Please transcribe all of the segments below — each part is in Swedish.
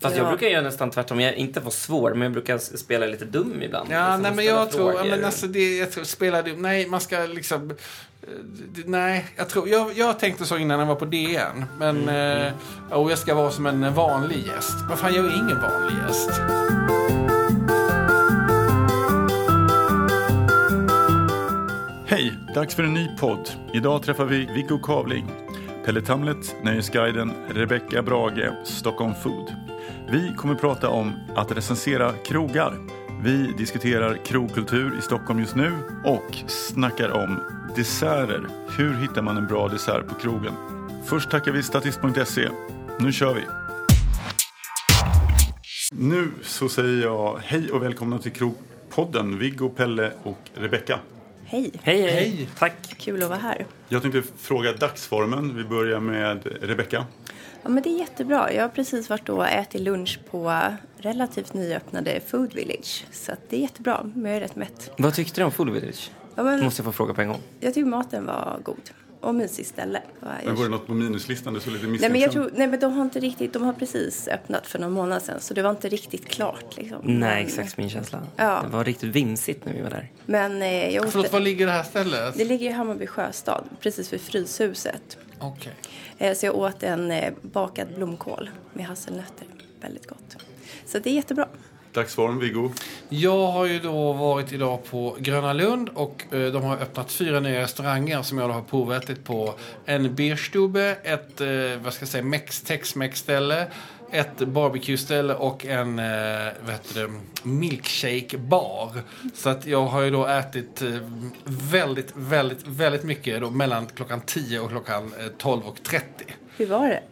Fast jag Ja. brukar göra nästan tvärtom. Jag inte vara svår, men jag brukar spela lite dum ibland. Ja, Liksom nej, men jag tror, ja, frågor. men alltså det, jag tror, spelar du, nej, man ska liksom, eh, nej, jag tror, jag, jag tänkte så innan jag var på DN, men, eh, och jag ska vara som en vanlig gäst. Vad fan, jag är ingen vanlig gäst. Hej! Dags för en ny podd. Idag träffar vi Viggo Kavling, Pelle Tamlet, Nöjesguiden, Rebecca Brage, Stockholm Food. Vi kommer prata om att recensera krogar. Vi diskuterar krogkultur i Stockholm just nu och snackar om desserter. Hur hittar man en bra dessert på krogen? Först tackar vi statist.se. Nu kör vi! Nu så säger jag hej och välkomna till Krogpodden, Viggo, Pelle och Rebecca. Hej, Hej, hej. Hej. Tack. kul att vara här. Jag tänkte fråga dagsformen. Vi börjar med Rebecca. Ja, men det är jättebra. Jag har precis varit och ätit lunch på relativt nyöppnade Food Village. Så att det är jättebra, men jag är rätt mätt. Vad tyckte du om Food Village? Ja, men Måste jag få fråga på en gång. Jag tycker maten var god. Och mysigt ställe. Men var det något på minuslistan? Det såg lite Nej men jag tror, nej men de har inte riktigt, de har precis öppnat för någon månad sedan så det var inte riktigt klart liksom. Nej, exakt min känsla. Ja. Det var riktigt vimsigt när vi var där. Men eh, jag Förlåt, åt, var ligger det här stället? det ligger i Hammarby sjöstad, precis vid Fryshuset. Okej. Eh, så jag åt en eh, bakad blomkål med hasselnötter. Väldigt gott. Så det är jättebra. Dagsform, Viggo. Jag har ju då varit idag på Gröna Lund och eh, de har öppnat fyra nya restauranger som jag då har provätit på. En Bierstube, ett eh, vad ska jag säga, Mex Tex-Mex-ställe, ett barbecue-ställe och en eh, milkshake-bar. Så att jag har ju då ätit eh, väldigt, väldigt, väldigt mycket då mellan klockan 10 och klockan eh, 12.30. Hur var det?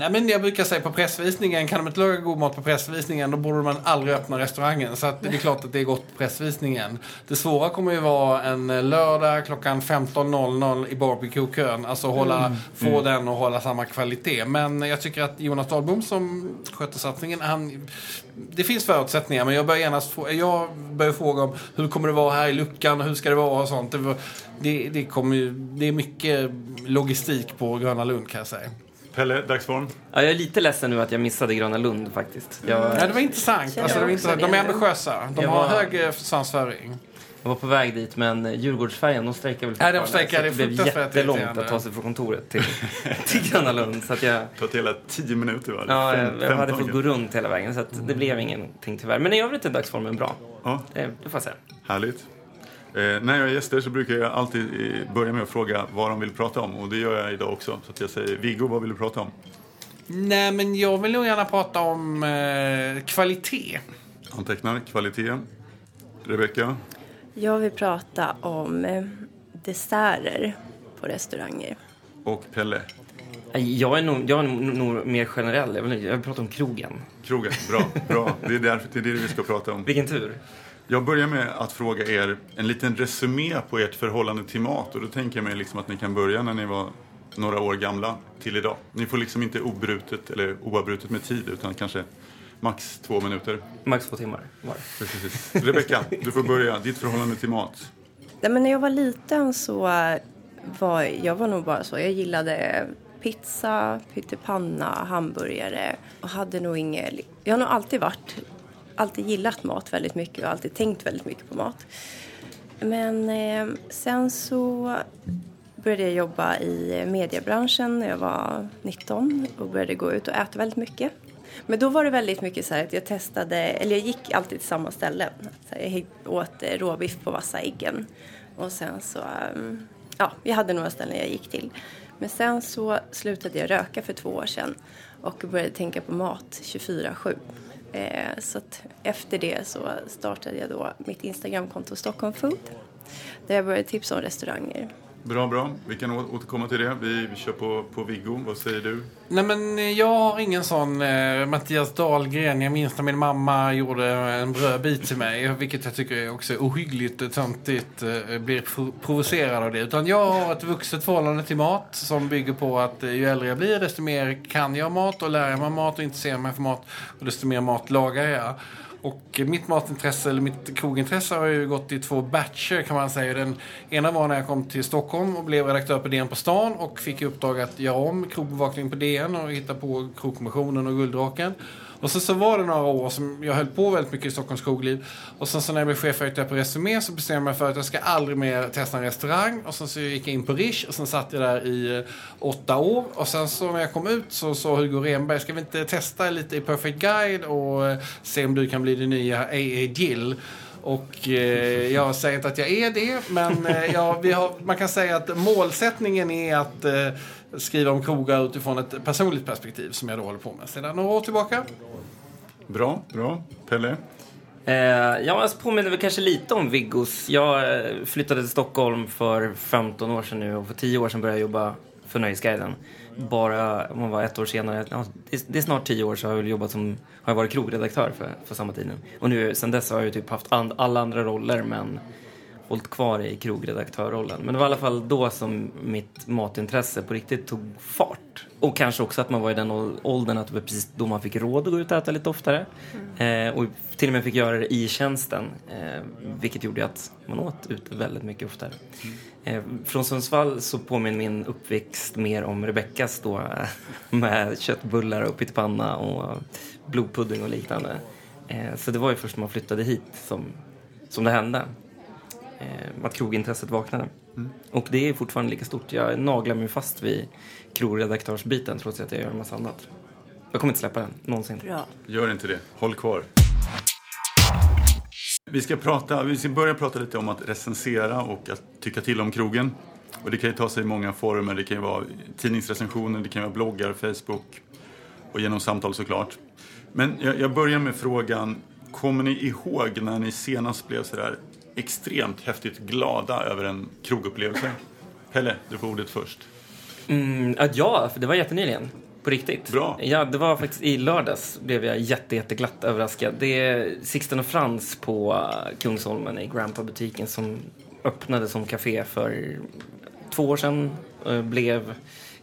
Ja, men jag brukar säga på pressvisningen, kan de inte laga god mat på pressvisningen då borde man aldrig öppna restaurangen. Så att det är klart att det är gott på pressvisningen. Det svåra kommer ju vara en eh, lördag klockan 15.00 i barbecue-kön. Alltså hålla, få den och hålla samma kvalitet. Men jag tycker att Jonas Dahlbom som sköter satsningen, han, det finns förutsättningar. Men jag börjar genast få, jag börjar fråga om hur kommer det vara här i luckan och hur ska det vara och sånt. Det, det, kommer, ju- det är mycket logistik på Gröna Lund kan jag säga. Pelle, dagsform. Ja, jag är lite ledsen nu att jag missade Gröna Lund faktiskt. Jag, Ja, det var intressant. Alltså, det var intressant. De är ambitiösa. De Jag har var- hög eh, svansföring. jag var på väg dit, men Djurgårdsfärjan, de strejkar väl Nej, de fortfarande, strejkar. Det är Det blev jättelångt att ta sig från kontoret till, till Gröna Lund. Så att jag, Det tagit hela tio minuter va? ja, jag, jag hade 15 fått gå runt hela vägen, så att det blev ingenting tyvärr. Men i övrigt är dagsformen bra. Ja, Det, det får jag säga. härligt. Eh, när jag är gäster så brukar jag alltid eh, börja med att fråga vad de vill prata om. Och det gör jag idag också. Så att jag säger Viggo, vad vill du prata om? Nej, men jag vill nog gärna prata om eh, kvalitet. Antecknar kvalitet. Rebecka. Jag vill prata om eh, desserter på restauranger. Och Pelle. Jag är nog, jag är nog, nog mer generell. Jag vill, jag vill prata om krogen. Krogen. Bra, bra. Det är, därför, det är det vi ska prata om. Vilken tur. Jag börjar med att fråga er en liten resumé på ert förhållande till mat. Och då tänker jag mig liksom att ni kan börja när ni var några år gamla till idag. Ni får liksom inte obrutet eller oavbrutet med tid utan kanske max två minuter. Max två timmar var. Precis. Rebecka, du får börja. Ditt förhållande till mat. Nej, men när jag var liten så var jag var nog bara så. Jag gillade pizza, pyttipanna, hamburgare och hade nog inget... Jag har nog alltid varit, alltid gillat mat väldigt mycket och alltid tänkt väldigt mycket på mat. Men eh, sen så började jag jobba i mediebranschen när jag var 19 och började gå ut och äta väldigt mycket. Men då var det väldigt mycket så här att jag testade, eller jag gick alltid till samma ställe. Så jag åt eh, råbiff på Vassa äggen. Och sen så, mm, ja, jag hade några ställen jag gick till. Men sen så slutade jag röka för två år sedan och började tänka på mat 24-7. Eh, så att efter det så startade jag då mitt Instagramkonto Stockholm Food. Där jag började tipsa om restauranger. Bra, bra. Vi kan återkomma till det. Vi, vi kör på, på Viggo. Vad säger du? Nej, men eh, jag har ingen sån eh, Mattias Dahlgren. Jag minns när min mamma gjorde en brödbit till mig. Vilket jag tycker är också ohyggligt töntigt. Eh, blir pro- provocerad av det. Utan jag har ett vuxet förhållande till mat. Som bygger på att eh, ju äldre jag blir desto mer kan jag mat och lär jag mig mat och intresserar mig för mat. Och desto mer mat lagar jag. Och mitt matintresse, eller mitt krogintresse har ju gått i två batcher kan man säga. Den ena var när jag kom till Stockholm och blev redaktör på DN på stan och fick i uppdrag att göra om krogbevakningen på DN och hitta på Krogkommissionen och Gulddraken. Och sen så var det några år som jag höll på väldigt mycket i Stockholms krogliv. Och sen så när jag blev chefredaktör på Resumé så bestämde jag mig för att jag ska aldrig mer testa en restaurang. Och sen så gick jag in på Rish och sen satt jag där i eh, åtta år. Och sen så när jag kom ut så sa Hugo Renberg, ska vi inte testa lite i Perfect Guide och eh, se om du kan bli det nya A.A. Gill? Och eh, jag säger inte att jag är det, men eh, ja, vi har, man kan säga att målsättningen är att eh, skriva om krogar utifrån ett personligt perspektiv som jag då håller på med sedan några år tillbaka. Bra, bra. Pelle? Eh, jag alltså påminner väl kanske lite om Viggos. Jag eh, flyttade till Stockholm för 15 år sedan nu och för 10 år sedan började jag jobba för Nöjesguiden. Bara, om man var ett år senare, ja, det, är, snart 10 år så har jag jobbat som, har jag varit krogredaktör för, för samma tid nu. Och nu, sen dess har jag typ haft and, alla andra roller men hållit kvar i krogredaktörrollen. Men det var i alla fall då som mitt matintresse på riktigt tog fart. Och kanske också att man var i den åldern att det var precis då man fick råd att gå ut och äta lite oftare. Mm. Eh, och till och med fick göra det i tjänsten. Eh, vilket gjorde att man åt ute väldigt mycket oftare. Mm. Eh, från Sundsvall så påminner min uppväxt mer om Rebeckas då eh, med köttbullar och pyttipanna och blodpudding och liknande. Eh, så det var ju först när man flyttade hit som, som det hände eh, att krogintresset vaknade. Mm. Och det är fortfarande lika stort. Jag naglar mig fast vid krogredaktörsbiten trots att jag gör en massa annat. Jag kommer inte släppa den, någonsin. Bra. Gör inte det. Håll kvar. Vi ska, prata, vi ska börja prata lite om att recensera och att tycka till om krogen. Och det kan ju ta sig i många former. Det kan ju vara tidningsrecensioner, det kan vara bloggar, Facebook och genom samtal såklart. Men jag, jag börjar med frågan, kommer ni ihåg när ni senast blev sådär extremt häftigt glada över en krogupplevelse. Pelle, du får ordet först. Mm, ja, det var jättenyligen. På riktigt. Bra. Ja, det var faktiskt i lördags blev jag jätte, jätteglatt överraskad. Det är Sixten och Frans på Kungsholmen i Grandpa-butiken som öppnade som café för två år sedan. Eh, blev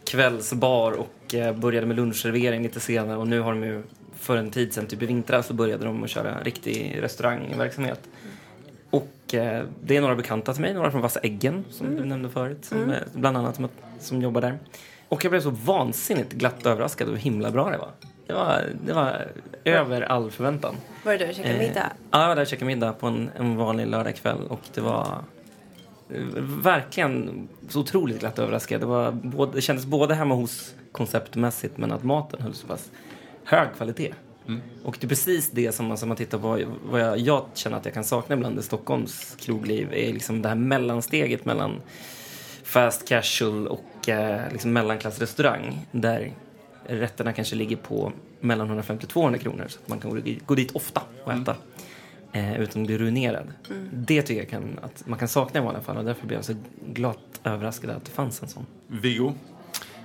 kvällsbar och eh, började med lunchservering lite senare och nu har de ju för en tid sedan, typ i vintras, så började de att köra riktig restaurangverksamhet. Och eh, det är några bekanta till mig, några från Vassa Äggen som mm. du nämnde förut, som, mm. bland annat som, som jobbar där. Och jag blev så vansinnigt glatt överraskad över hur himla bra det var. Det var, det var över all förväntan. Var det och käkade middag? Eh, ja, jag var där och käkade middag på en, en vanlig lördagkväll och det var eh, verkligen så otroligt glatt överraskad. Det, var både, det kändes både hemma hos konceptmässigt men att maten höll så pass hög kvalitet. Mm. Och det är precis det som alltså, man tittar på, vad jag, jag, känner att jag kan sakna ibland i Stockholms krogliv, är liksom det här mellansteget mellan fast casual och eh, liksom mellanklassrestaurang. Där rätterna kanske ligger på mellan 150 200 kronor så att man kan gå dit ofta och äta. Mm. Eh, utan att bli ruinerad. Mm. Det tycker jag kan, att man kan sakna i vanliga fall och därför blev jag så glatt överraskad att det fanns en sån. Viggo?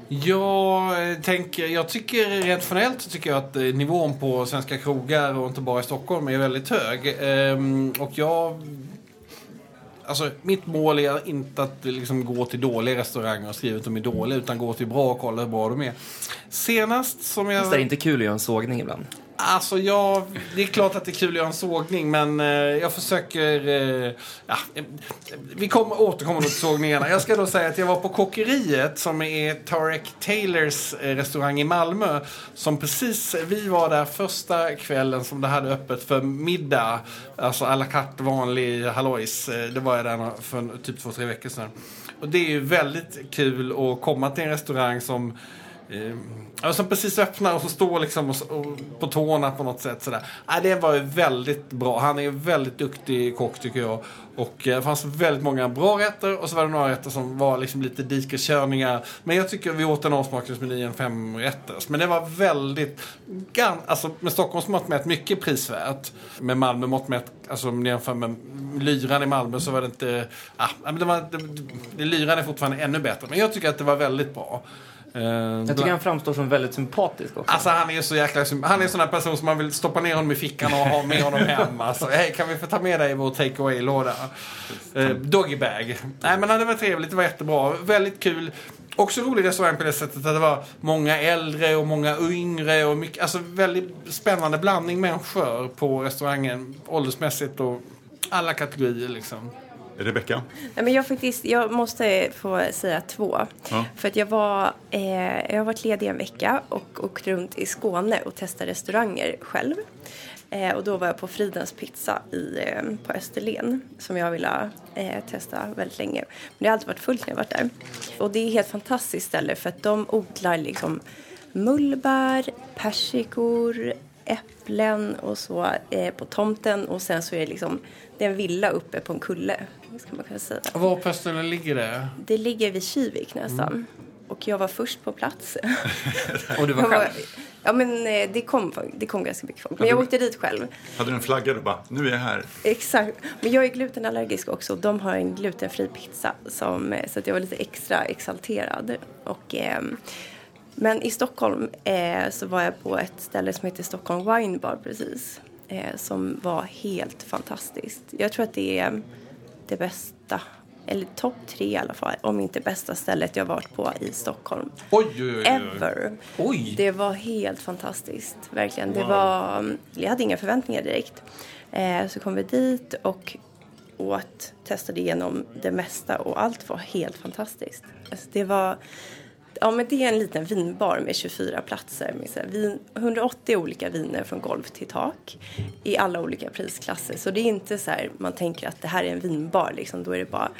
Jag, eh, tänker, jag tycker rent generellt tycker jag att eh, nivån på svenska krogar och inte bara i Stockholm är väldigt hög. Ehm, och jag... Alltså, mitt mål är inte att liksom gå till dåliga restauranger och skriva att de är dåliga, utan gå till bra och kolla hur bra de är. Senast som jag... Visst är det inte kul att göra en sågning ibland? Alltså, ja, det är klart att det är kul att göra en sågning, men eh, jag försöker... Eh, ja, eh, vi kommer återkomma till sågningarna. Jag ska då säga att jag var på Kockeriet, som är Tarek Taylors eh, restaurang i Malmö. Som precis, vi var där första kvällen som det hade öppet för middag. Alltså à la carte, vanlig hallojs. Eh, det var jag där för typ två, tre veckor sedan. Och det är ju väldigt kul att komma till en restaurang som Eh, som precis öppnar och så står liksom och, och, på tårna på något sätt. Sådär. Eh, det var ju väldigt bra. Han är väldigt duktig kock tycker jag. Och eh, det fanns väldigt många bra rätter och så var det några rätter som var liksom lite dikeskörningar. Men jag tycker vi åt en avsmakningsmeny, en femrätters. Men det var väldigt, alltså med Stockholms mått mätt, mycket prisvärt. Med Malmö mått mätt, alltså om jämför med Lyran i Malmö så var det inte, ah, men det var, det, det, Lyran är fortfarande ännu bättre. Men jag tycker att det var väldigt bra. Eh, jag tycker han framstår som väldigt sympatisk också. Alltså han är så jäkla Han är en sån där person som man vill stoppa ner honom i fickan och ha med honom hem. Alltså, hey, kan vi få ta med dig i vår take away-låda? Uh, doggy bag. Nej men det var trevligt, det var jättebra. Väldigt kul. Också rolig restaurang på det sättet att det var många äldre och många yngre och mycket, alltså väldigt spännande blandning människor på restaurangen åldersmässigt och alla kategorier liksom. Rebecka? Nej, men jag, faktiskt, jag måste få säga två. Ja. För att jag, var, eh, jag har varit ledig en vecka och åkt runt i Skåne och testat restauranger själv. Eh, och då var jag på Fridens pizza i, eh, på Österlen som jag ville eh, testa väldigt länge. Men det har alltid varit fullt när jag varit där. Och det är ett helt fantastiskt ställe för att de odlar liksom mullbär, persikor, äpplen och så eh, på tomten och sen så är det liksom det är en villa uppe på en kulle. Ska man kunna säga. Och var på Österlen ligger det? Det ligger vid Kivik nästan. Och jag var först på plats. Och du var själv? ja men eh, det kom, det kom ganska mycket folk. Men jag åkte dit själv. Hade du en flagga och bara, nu är jag här? Exakt. Men jag är glutenallergisk också. och De har en glutenfri pizza. Som, eh, så att jag var lite extra exalterad. Och, ehm, men i Stockholm eh, så var jag på ett ställe som heter Stockholm Wine Bar precis. Eh, som var helt fantastiskt. Jag tror att det är det bästa, eller topp tre i alla fall, om inte bästa stället jag varit på i Stockholm. Oj, oj, oj. oj. Ever. Oj! Det var helt fantastiskt, verkligen. Det var, jag hade inga förväntningar direkt. Eh, så kom vi dit och åt, testade igenom det mesta och allt var helt fantastiskt. Alltså det var, ja men det är en liten vinbar med 24 platser med så här vin, 180 olika viner från golv till tak i alla olika prisklasser. Så det är inte så här man tänker att det här är en vinbar liksom, då är det bara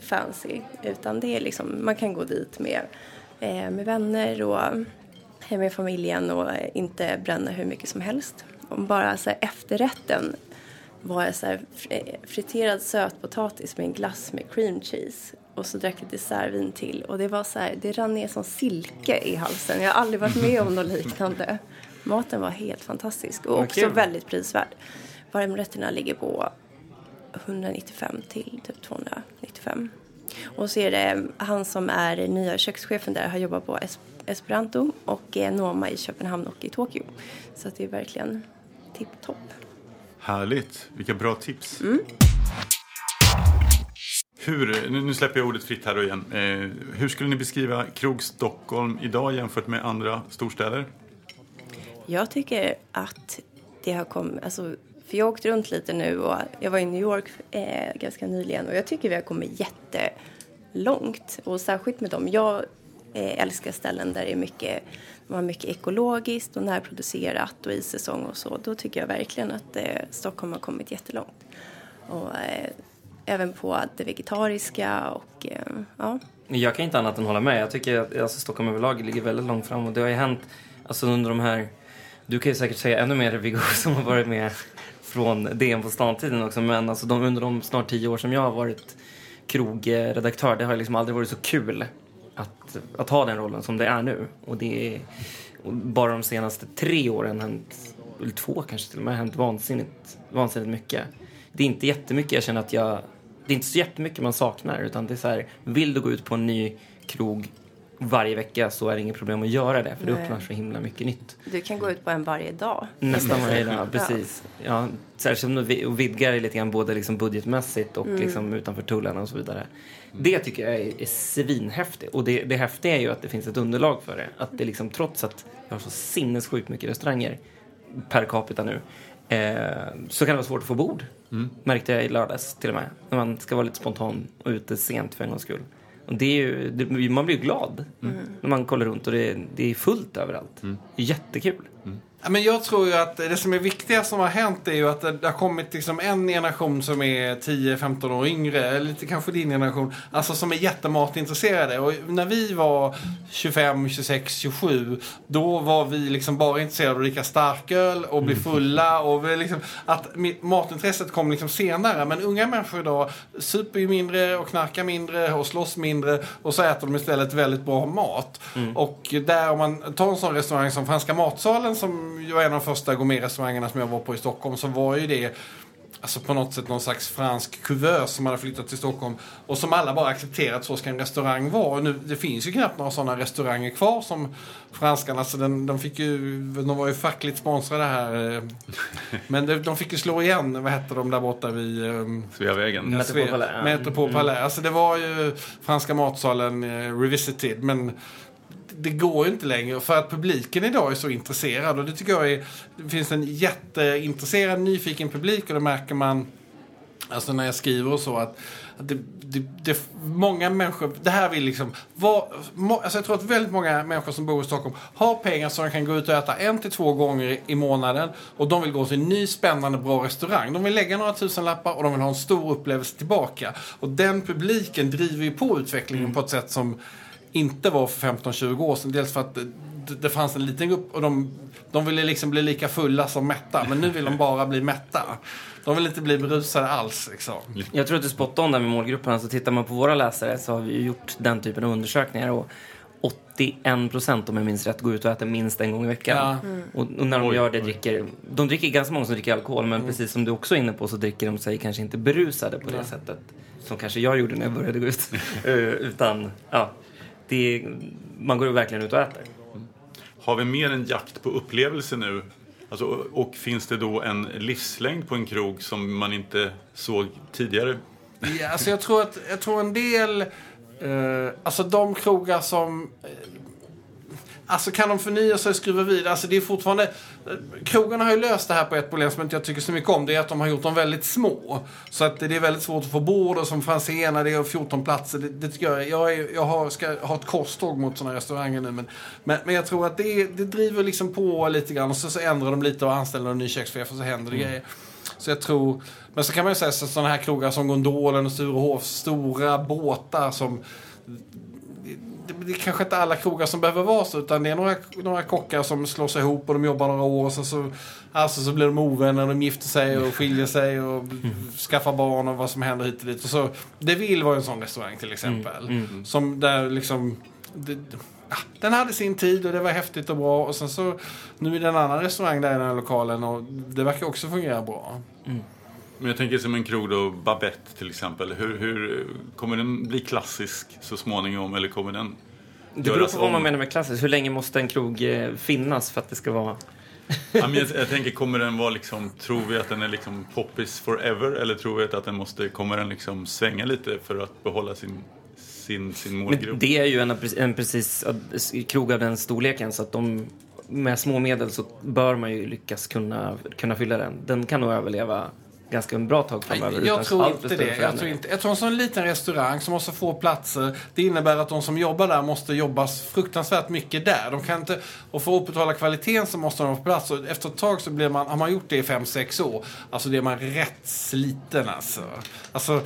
fancy. Utan det är liksom, man kan gå dit med, eh, med vänner och med familjen och inte bränna hur mycket som helst. Och bara så här, efterrätten var så här, eh, friterad sötpotatis med en glass med cream cheese och så drack vi dessertvin till och det var så här, det rann ner som silke i halsen. Jag har aldrig varit med om något liknande. Maten var helt fantastisk och också kul. väldigt prisvärd. Varmrätterna ligger på 195 till typ 295. Och så är det han som är nya kökschefen där har jobbat på es- Esperanto och eh, Noma i Köpenhamn och i Tokyo. Så det är verkligen tipptopp. Härligt. Vilka bra tips. Hur, nu, släpper jag ordet fritt här igen. Eh, hur skulle ni beskriva Krog Stockholm idag jämfört med andra storstäder? Jag tycker att det har kommit, alltså, för jag har åkt runt lite nu och jag var i New York eh, ganska nyligen och jag tycker vi har kommit jättelångt. Och särskilt med dem. Jag eh, älskar ställen där det är mycket, de har mycket ekologiskt och närproducerat och i säsong och så. Då tycker jag verkligen att eh, Stockholm har kommit jättelångt. Och eh, även på det vegetariska och eh, ja. Jag kan inte annat än hålla med. Jag tycker att alltså, Stockholm överlag ligger väldigt långt fram och det har ju hänt alltså, under de här... Du kan ju säkert säga ännu mer Viggo som har varit med från DN på stan-tiden också men alltså, de, under de snart tio år som jag har varit krogredaktör det har liksom aldrig varit så kul att, att ha den rollen som det är nu. Och det är och bara de senaste tre åren hänt, eller två kanske till och med, hänt vansinnigt, vansinnigt mycket. Det är inte jättemycket jag känner att jag det är inte så jättemycket man saknar utan det är så här, vill du gå ut på en ny krog varje vecka så är det inget problem att göra det för det öppnar så himla mycket nytt. Du kan gå ut på en varje dag. Nästan varje dag, precis. Ja, särskilt om du vidgar det lite grann både liksom budgetmässigt och liksom utanför tullarna och så vidare. Det tycker jag är, är svinhäftigt. Och det, det häftiga är ju att det finns ett underlag för det. Att det liksom, trots att jag har så sinnessjukt mycket restauranger per capita nu eh, så kan det vara svårt att få bord. Märkte jag i lördags till och med. När man ska vara lite spontan och ute sent för en gångs skull. Och det är ju, det, man blir ju glad när man kollar runt och det, det är fullt överallt. Är jättekul. Ja, men jag tror ju att det som är viktigast som har hänt är ju att det har kommit liksom en generation som är 10-15 år yngre, lite kanske din generation, alltså som är jättematintresserade. Och när vi var 25, 26, 27, då var vi liksom bara intresserade av att dricka starköl och bli fulla. Och liksom, att matintresset kom liksom senare. Men unga människor idag super ju mindre och knarkar mindre och slåss mindre och så äter de istället väldigt bra mat. Och där om man tar en sån restaurang som Franska matsalen som ju var en av de första gourmetrestaurangerna som jag var på i Stockholm så var ju det alltså på något sätt någon slags fransk kuvös som hade flyttat till Stockholm och som alla bara accepterat så ska en restaurang vara. Och nu, det finns ju knappt några sådana restauranger kvar som franskarna. Så den, de, fick ju, de var ju fackligt sponsrade här. eh, Men de, de fick ju slå igen, vad hette de där borta vid... ehm, Sveavägen. Metropol Sve- Palais, ja. Metropol Palais. Alltså det var ju franska matsalen eh, revisited. Men det går ju inte längre för att publiken idag är så intresserad. Och det tycker jag är... Det finns en jätteintresserad, nyfiken publik och det märker man Alltså när jag skriver och så att, att det, det, det, många människor, det här vill liksom, var, må, alltså jag tror att väldigt många människor som bor i Stockholm har pengar så de kan gå ut och äta en till två gånger i månaden och de vill gå till en ny spännande bra restaurang. De vill lägga några tusenlappar och de vill ha en stor upplevelse tillbaka. Och den publiken driver ju på utvecklingen på ett sätt som inte var för 15-20 år sedan. Dels för att det, det fanns en liten grupp och de, de ville liksom bli lika fulla som mätta. Men nu vill de bara bli mätta. De vill inte bli berusade alls. Liksom. Jag tror att du är spot on där med målgrupperna. Så tittar man på våra läsare så har vi gjort den typen av undersökningar. Och 81 procent, om jag minns rätt, går ut och äter minst en gång i veckan. Ja. Och, och när de gör det dricker... De dricker ganska många som dricker alkohol, men precis som du också är inne på så dricker de sig kanske inte berusade på det Nej. sättet. Som kanske jag gjorde när jag började gå ut. Eh, Utan, ja. Det är, man går verkligen ut och äter. Har vi mer en jakt på upplevelser nu? Alltså, och, och finns det då en livslängd på en krog som man inte såg tidigare? Ja, alltså jag tror att jag tror en del... Eh, alltså de krogar som... Alltså kan de förnya sig och skruva vidare? Alltså det är fortfarande... Krogarna har ju löst det här på ett problem som inte jag tycker så mycket om. Det är att de har gjort dem väldigt små. Så att det är väldigt svårt att få bord och som Franzén det är 14 platser. Det, det tycker jag, jag, är, jag har, ska ha ett korståg mot sådana restauranger nu. Men, men, men jag tror att det, det driver liksom på lite grann. Och så, så ändrar de lite och anställer en ny kökschef och så händer det grejer. Så jag tror... Men så kan man ju säga så sådana här krogar som Gondolen och Sturehof, stora båtar som... Det, är kanske inte alla krogar som behöver vara så, utan det är några, några kockar som slår sig ihop och de jobbar några år och sen så, alltså så blir de ovänner, de gifter sig och skiljer sig och skaffar barn och vad som händer hit och dit. Och så, det vill vara en sån restaurang till exempel. Som där liksom... Det, ja, den hade sin tid och det var häftigt och bra och sen så nu är det en annan restaurang där i den här lokalen och det verkar också fungera bra. Men jag tänker som en krog då, Babette till exempel. Hur, hur, kommer den bli klassisk så småningom eller kommer den Det beror på vad man menar med klassiskt. Hur länge måste en krog eh, finnas för att det ska vara... Ja, men jag, jag tänker, kommer den vara liksom, tror vi att den är liksom poppis forever eller tror vi att den måste, kommer den liksom svänga lite för att behålla sin, sin, sin målgrupp? Men det är ju en, en precis krog av den storleken så att de med små medel så bör man ju lyckas kunna, kunna fylla den. Den kan nog överleva ganska en bra tag framöver. Jag tror inte det. Jag tror, inte, jag tror en sån liten restaurang som måste få platser. Det innebär att de som jobbar där måste jobba fruktansvärt mycket där. De kan inte, och för att upprätthålla kvaliteten så måste de vara på plats. Och efter ett tag så blir man, har man gjort det i 5-6 år, alltså det är man rätt sliten alltså. Alltså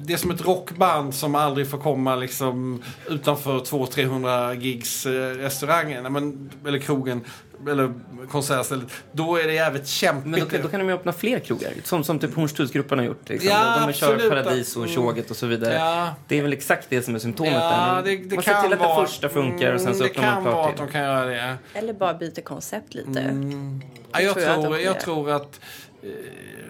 det är som ett rockband som aldrig får komma liksom utanför 200-300 gigs eh, restaurangen, men, eller krogen, eller konsertstället. Då är det jävligt kämpigt. Men då, då kan de ju öppna fler krogar, som, som typ Hornstullsgruppen har gjort. Liksom. Ja, de absolut. Paradis och Mm. Tjoget och så vidare. Ja. Det är väl exakt det som är symptomet Ja, där. det, det man kan ser till att vara, det första funkar och sen så Mm, öppnar Det man kan vara ett att de till. kan göra det. Eller bara byta koncept lite. Mm. Ja, jag, tror jag att de tror, jag tror att... Eh,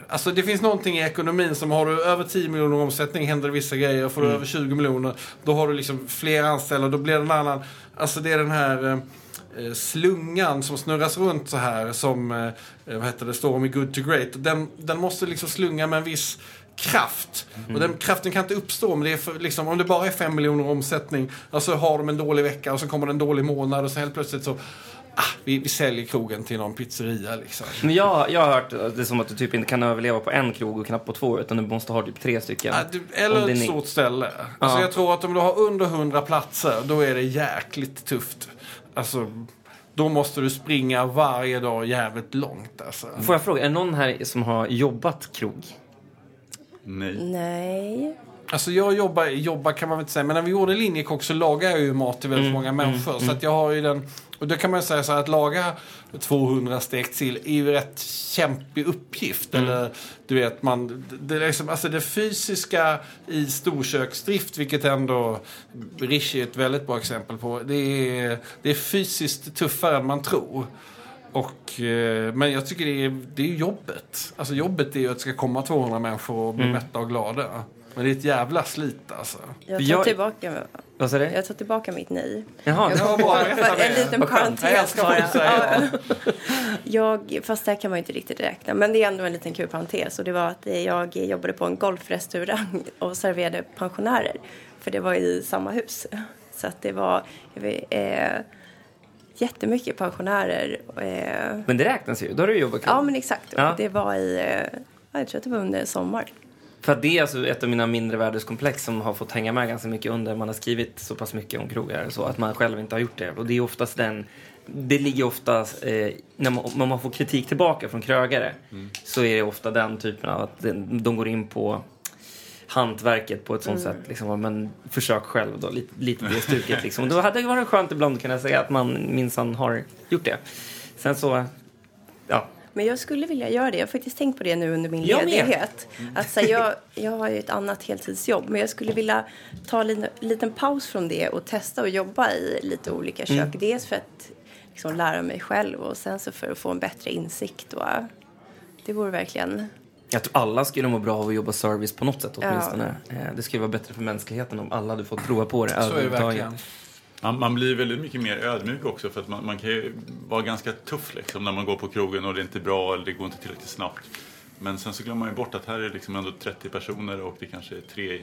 alltså det finns någonting i ekonomin som har du över 10 miljoner omsättning händer vissa grejer. Får du över 20 miljoner då har du liksom fler anställda. Då blir det en annan... Alltså det är den här... eh, eh, slungan som snurras runt så här som eh, vad heter det, står om i Good to Great. Den, den måste liksom slunga med en viss kraft. Och den kraften kan inte uppstå om det, är för, liksom, om det bara är 5 miljoner omsättning. Alltså har de en dålig vecka och så kommer det en dålig månad och så helt plötsligt så ah, vi, vi säljer krogen till någon pizzeria liksom. Men jag, jag har hört det som att du typ inte kan överleva på en krog och knappt på två utan du måste ha typ tre stycken. Ah, du, eller ett är ni- stort ställe. Alltså Ja. jag tror att om du har under 100 platser då är det jäkligt tufft. Alltså då måste du springa varje dag jävligt långt alltså. Får jag fråga, är det någon här som har jobbat krog? Nej. Nej. Alltså jag jobbar, jobbar kan man väl inte säga, men när vi gjorde linjekock så lagade jag ju mat till väldigt många människor. Så att jag har ju den, och då kan man säga så här att laga 200 stekt sill är ju rätt kämpig uppgift. Eller du vet, man, det, är liksom, alltså det fysiska i storköksdrift, vilket ändå Rishi är ett väldigt bra exempel på. Det är, det är fysiskt tuffare än man tror. och, eh, men jag tycker det är, det är jobbet. Alltså jobbet är ju att det ska komma 200 människor och bli Mm. mätta och glada. Men det är ett jävla slit alltså. Jag tar, Jag- tillbaka, Vad sa du? jag tar tillbaka mitt nej. Jaha, Jag det kom för Berätta en liten parentes bara. Jag, fast där kan man ju inte riktigt räkna. Men det är ändå en liten kul parentes. Och det var att jag jobbade på en golfrestaurang och serverade pensionärer. För det var i samma hus. Så att det var jag vet, eh, jättemycket pensionärer. Eh, men det räknas ju. Då har du jobbat kul. ja men exakt. Ja. Och det var i, eh, jag tror att det var under sommar. För det är alltså ett av mina mindre värdeskomplex som har fått hänga med ganska mycket under man har skrivit så pass mycket om krogar. Så att man själv inte har gjort det. Och det är oftast den... Det ligger oftast... Eh, när, man, när man får kritik tillbaka från krögare så är det ofta den typen av att de, de går in på hantverket på ett sånt sätt. Liksom, men försök själv då, lite, lite det stuket. Liksom. Då hade det varit skönt ibland att kunna säga att man minsann har gjort det. Sen så... Ja, Men jag skulle vilja göra det. Jag har faktiskt tänkt på det nu under min Jag ledighet. Att, så här, jag, jag har ju ett annat heltidsjobb. Men jag skulle vilja ta en liten, liten paus från det och testa att jobba i lite olika kök. Dels för att liksom, lära mig själv och sen så för att få en bättre insikt. Och, det vore verkligen... Jag tror alla skulle må bra av att jobba service på något sätt Ja. åtminstone. Eh, Det skulle vara bättre för mänskligheten om alla hade fått prova på det. Så är det verkligen. Man, man blir väldigt mycket mer ödmjuk också för att man, man kan ju vara ganska tuff liksom när man går på krogen och det är inte bra eller det går inte tillräckligt snabbt. Men sen så glömmer man ju bort att här är liksom ändå 30 personer och det kanske är tre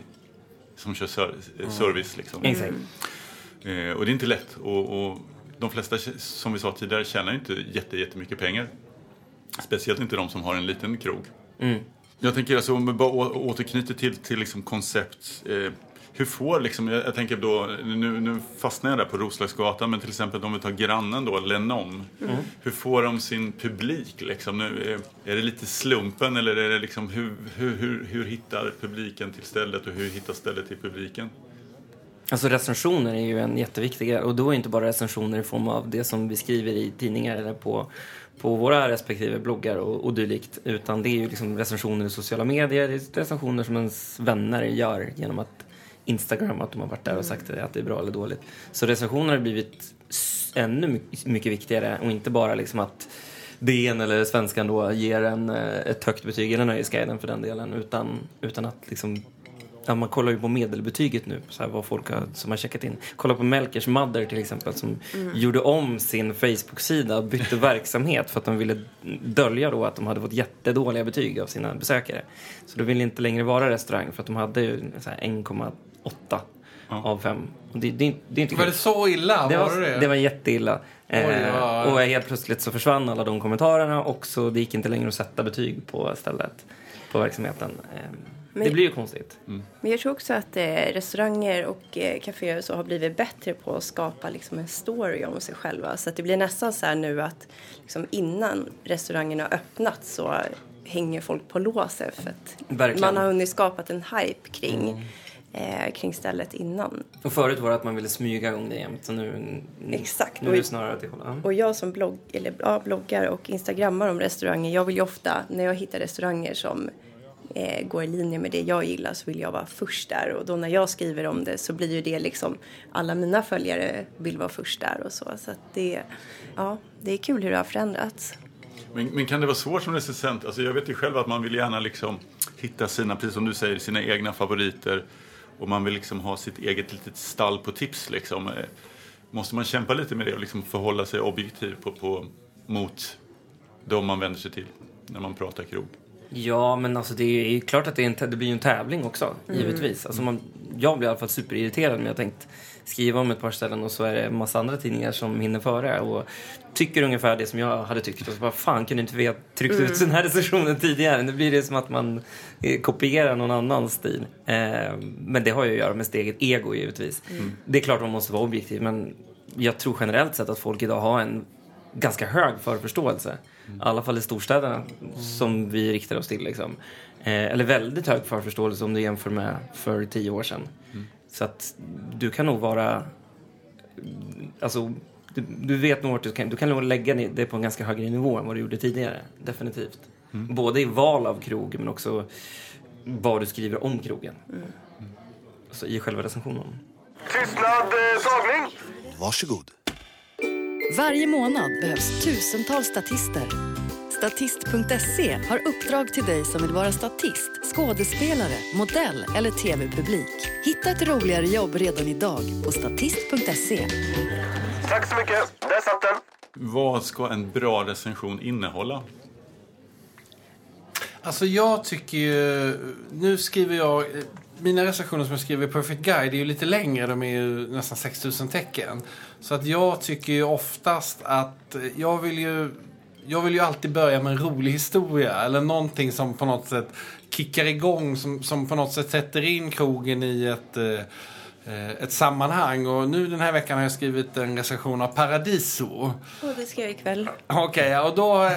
som kör ser, service. Liksom. Exakt. Eh, och det är inte lätt. Och, och de flesta, som vi sa tidigare, tjänar ju inte jätte, jättemycket pengar. Speciellt inte de som har en liten krog. Mm. Jag tänker alltså, om vi bara återknyter till, till liksom koncept. Eh, hur får liksom, jag, jag tänker då, nu, nu fastnar jag där på Roslagsgatan, men till exempel om vi tar grannen då, Lenom. Hur får de sin publik liksom? Nu, eh, är det lite slumpen eller är det liksom, hur, hur, hur, hur hittar publiken till stället och hur hittar stället till publiken? Alltså recensioner är ju en jätteviktig grej. Och då är inte bara recensioner i form av det som vi skriver i tidningar eller på, på våra respektive bloggar och, och dylikt. Utan det är ju liksom recensioner i sociala medier, det är recensioner som ens vänner gör genom att Instagram att de har varit där och sagt att det är bra eller dåligt. Så recensioner har blivit ännu my- mycket viktigare och inte bara liksom att DN eller Svenskan då ger en eh, ett högt betyg, eller Nöjesguiden för den delen, utan, utan att liksom Ja, man kollar ju på medelbetyget nu, så här, vad folk har, som har checkat in. Kolla på Melkers Mother till exempel som gjorde om sin Facebook-sida och bytte verksamhet för att de ville dölja då att de hade fått jättedåliga betyg av sina besökare. Så de ville inte längre vara restaurang för att de hade ju så här 1,8 av 5. Och det, det, det är inte Var kul. det så illa? Det var, var, det det? var jätteilla. Eh, Oj, och helt plötsligt så försvann alla de kommentarerna och så det gick inte längre att sätta betyg på stället, på verksamheten. Eh, Men- det blir ju konstigt. Men jag tror också att eh, restauranger och eh, kaféer så har blivit bättre på att skapa liksom, en story om sig själva. Så att det blir nästan så här nu att liksom, innan restaurangen har öppnat så hänger folk på låset för att Verkligen. man har hunnit skapat en hype kring, eh, kring stället innan. Och förut var det att man ville smyga igång det jämt. Så nu, Exakt. nu är det snarare att det håller. Och jag som blogg, eller, ja, bloggar och instagrammar om restauranger, jag vill ju ofta, när jag hittar restauranger som eh, går i linje med det jag gillar så vill jag vara först där. Och då när jag skriver om det så blir ju det liksom, alla mina följare vill vara först där och så. Så att det, ja, det är kul hur det har förändrats. Men, men kan det vara svårt som recensent? Alltså jag vet ju själv att man vill gärna liksom hitta sina, precis som du säger, sina egna favoriter. Och man vill liksom ha sitt eget litet stall på tips liksom. Eh, måste man kämpa lite med det och liksom förhålla sig objektiv på, på, mot de man vänder sig till när man pratar krog? Ja, men alltså det är ju klart att det, en, det blir en tävling också, givetvis. Alltså man, jag blir i alla fall superirriterad när jag tänkt skriva om ett par ställen och så är det en massa andra tidningar som hinner före och tycker ungefär det som jag hade tyckt. Och så bara, fan kunde inte vi ha tryckt ut den här recensionen tidigare? Nu blir det som att man eh, kopierar någon annans stil. Eh, men det har ju att göra med sitt eget ego givetvis. Det är klart man måste vara objektiv, men jag tror generellt sett att folk idag har en ganska hög förförståelse. I alla fall i storstäderna som vi riktar oss till. Liksom. Eh, eller väldigt hög förförståelse om du jämför med för tio år sedan. Så att du kan nog vara... Alltså, du, du vet nog vart du kan... Du kan nog lägga det på en ganska högre nivå än vad du gjorde tidigare. Definitivt. Både i val av krog men också vad du skriver om krogen. Alltså i själva recensionen. Tystnad, eh, tagning! Varsågod. Varje månad behövs tusentals statister. Statist.se har uppdrag till dig som vill vara statist, skådespelare, modell eller tv-publik. Hitta ett roligare jobb redan idag på statist.se. Tack så mycket. Där satt den. Vad ska en bra recension innehålla? Alltså jag tycker ju... Nu skriver jag... Mina recensioner som jag skriver i Perfect Guide är ju lite längre. De är ju nästan 6000 tecken. Så att jag tycker ju oftast att... Eh, jag vill ju... Jag vill ju alltid börja med en rolig historia. Eller någonting som på något sätt kickar igång. Som, som på något sätt sätter in krogen i ett... eh, ett sammanhang. Och nu den här veckan har jag skrivit en recension av Paradiso. Och det ska jag ikväll. Okej, ja, och, då,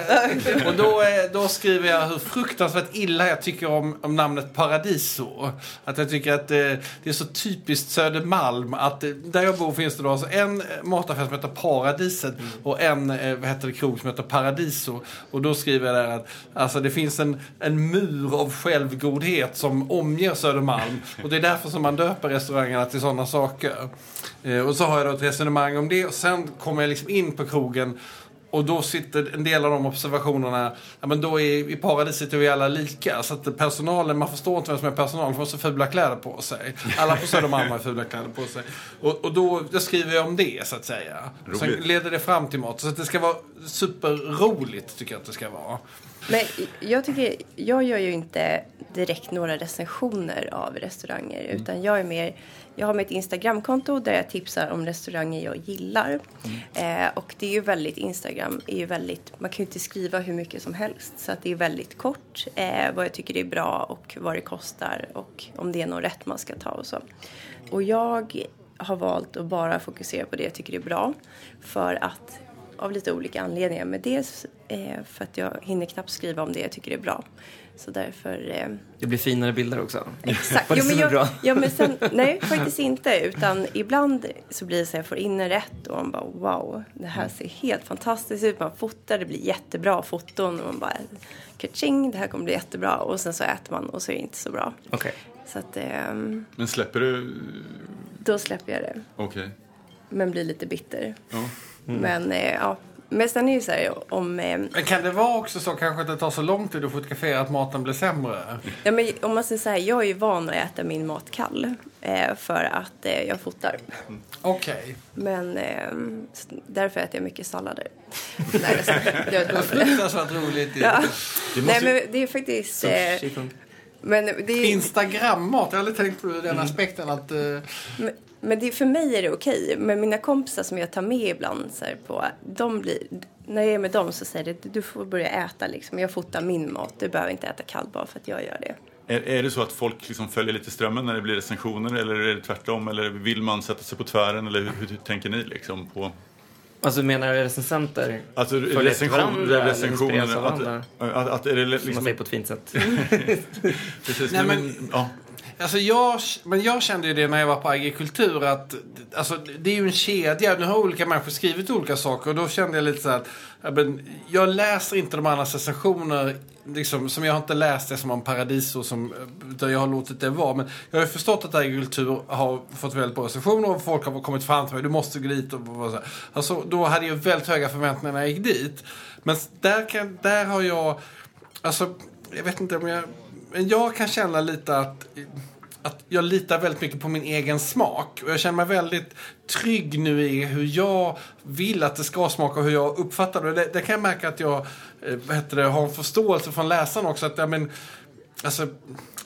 och då, eh, då skriver jag hur fruktansvärt illa jag tycker om, om namnet Paradiso. Att jag tycker att eh, det är så typiskt Södermalm att eh, där jag bor finns det då alltså en mataffär som heter Paradiset och en eh, vad heter det, krog som heter Paradiso. Och då skriver jag där att alltså, det finns en, en mur av självgodhet som omger Södermalm. Och det är därför som man döper restaurangerna till sådana saker. Eh, och så har jag då ett resonemang om det och sen kommer jag liksom in på krogen och då sitter en del av de observationerna, ja men då är, i paradiset är vi alla lika. Så att personalen, man förstår inte vem som är personal, för de har så fula kläder på sig. Alla på Södermalm har fula kläder på sig. Och, och då, då skriver jag om det, så att säga. Sen Roligt. leder det fram till mat. Så att det ska vara superroligt, tycker jag att det ska vara. Men jag tycker, jag gör ju inte direkt några recensioner av restauranger utan jag är mer, jag har mitt Instagramkonto där jag tipsar om restauranger jag gillar. Eh, och det är ju väldigt, Instagram är ju väldigt, man kan ju inte skriva hur mycket som helst så att det är väldigt kort eh, vad jag tycker är bra och vad det kostar och om det är någon rätt man ska ta och så. Och jag har valt att bara fokusera på det jag tycker är bra för att av lite olika anledningar. Men dels eh, för att jag hinner knappt skriva om det jag tycker är bra. Så därför... Eh, Det blir finare bilder också. exakt. Jo, men jag, bra? ja, men sen, nej, faktiskt inte. Utan ibland så blir det så att jag får in en rätt och man bara wow, det här ser helt fantastiskt ut. Man fotar, det blir jättebra foton och man bara kaching, det här kommer bli jättebra. Och sen så äter man och så är det inte så bra. Okej. Så att ehm, Men släpper du... då släpper jag det. Okej. Men blir lite bitter. Ja. Men eh, ja, men sen är det ju så här om... Eh, Men kan det vara också så kanske att det tar så lång tid att fotografera att maten blir sämre? Ja, men om man säger så här, jag är ju van att äta min mat kall eh, för att eh, jag fotar. Okej. Men eh, därför äter jag mycket sallader. Nej, skojar. det skämt. Fruktansvärt roligt. ja. Det Nej, måste ju- men det är faktiskt... Eh, men det är, Instagrammat, jag har aldrig tänkt på den aspekten att... eh, men, men det, för mig är det okej. Men mina kompisar som jag tar med ibland så här, på, de blir, när jag är med dem så säger de du får börja äta liksom. Jag fotar min mat, du behöver inte äta kall bara för att jag gör det. Är, är det så att folk liksom följer lite strömmen när det blir recensioner eller är det tvärtom? Eller vill man sätta sig på tvären? Eller hur, hur tänker ni liksom på... Alltså menar du recensenter? Alltså Följer recension, varandra eller recensioner, inspireras av att, varandra? att, att, är det Som man liksom... säger på ett fint sätt. Precis, nej, men- men, ja. Alltså jag, men jag kände ju det när jag var på agrikultur att alltså, det är ju en kedja. Nu har olika människor skrivit olika saker och då kände jag lite så att jag läser inte de andras recensioner liksom, som jag har inte läst det som om Paradiso som, utan jag har låtit det vara. Men jag har ju förstått att agrikultur har fått väldigt bra recensioner och folk har kommit fram till mig. Du måste gå dit och, och så. Alltså, då hade jag väldigt höga förväntningar när jag gick dit. Men där, kan, där har jag, alltså jag vet inte om jag, men jag kan känna lite att att jag litar väldigt mycket på min egen smak. Och jag känner mig väldigt trygg nu i hur jag vill att det ska smaka och hur jag uppfattar det. Det, det kan jag märka att jag eh, heter det, har en förståelse från läsaren också. Att, ja, men, alltså,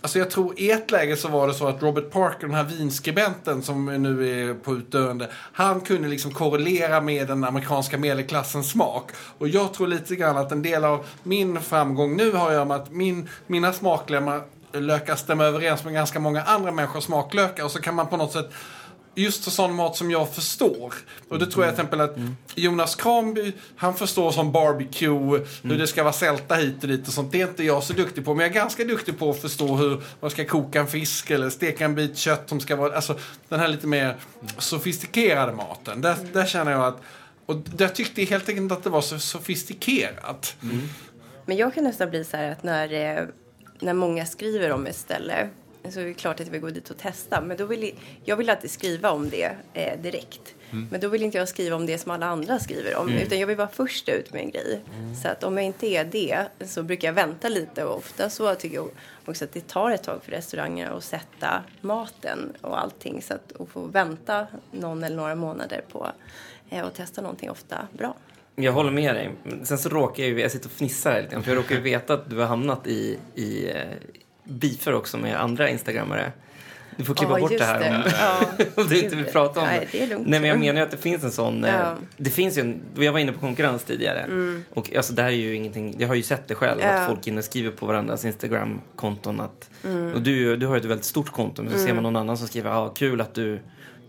alltså jag tror i ett läge så var det så att Robert Parker, den här vinskribenten som nu är på utdöende, han kunde liksom korrelera med den amerikanska medelklassens smak. Och jag tror lite grann att en del av min framgång nu har att göra med att min, mina smaklökar stämmer överens med ganska många andra människors smaklökar och så kan man på något sätt Just för sån mat som jag förstår. Och det tror jag till exempel att Jonas Kramby, han förstår som barbecue, hur det ska vara sälta hit och dit och sånt. Det är inte jag så duktig på. Men jag är ganska duktig på att förstå hur man ska koka en fisk eller steka en bit kött som ska vara, alltså den här lite mer sofistikerade maten. Där, där känner jag att, och där tyckte jag helt enkelt inte att det var så sofistikerat. Mm. Men jag kan nästan bli så här att när, eh, när många skriver om ett ställe så är det klart att jag vill gå dit och testa. Men då vill jag, vill alltid skriva om det eh, direkt. Men då vill inte jag skriva om det som alla andra skriver om. Utan jag vill vara först ut med en grej. Så att om jag inte är det så brukar jag vänta lite. Och ofta så tycker jag också att det tar ett tag för restauranger att sätta maten och allting. Så att, få vänta någon eller några månader på eh, att testa någonting ofta bra. Jag håller med dig. Sen så råkar jag ju, jag sitter och fnissar här lite för jag råkar ju veta att du har hamnat i, i beefer också med andra instagrammare. Du får klippa Ja, bort det här om. Ja. om du inte vill prata om Nej, det. Nej, men jag menar ju att det finns en sån... eh, Ja. Det finns ju en, jag var inne på konkurrens tidigare. Och alltså det här är ju ingenting, jag har ju sett det själv, Mm. Ja. att folk inne skriver på varandras Instagram-konton att... Mm. Och du, du har ett väldigt stort konto, men så ser man någon annan som skriver, ah, kul att du...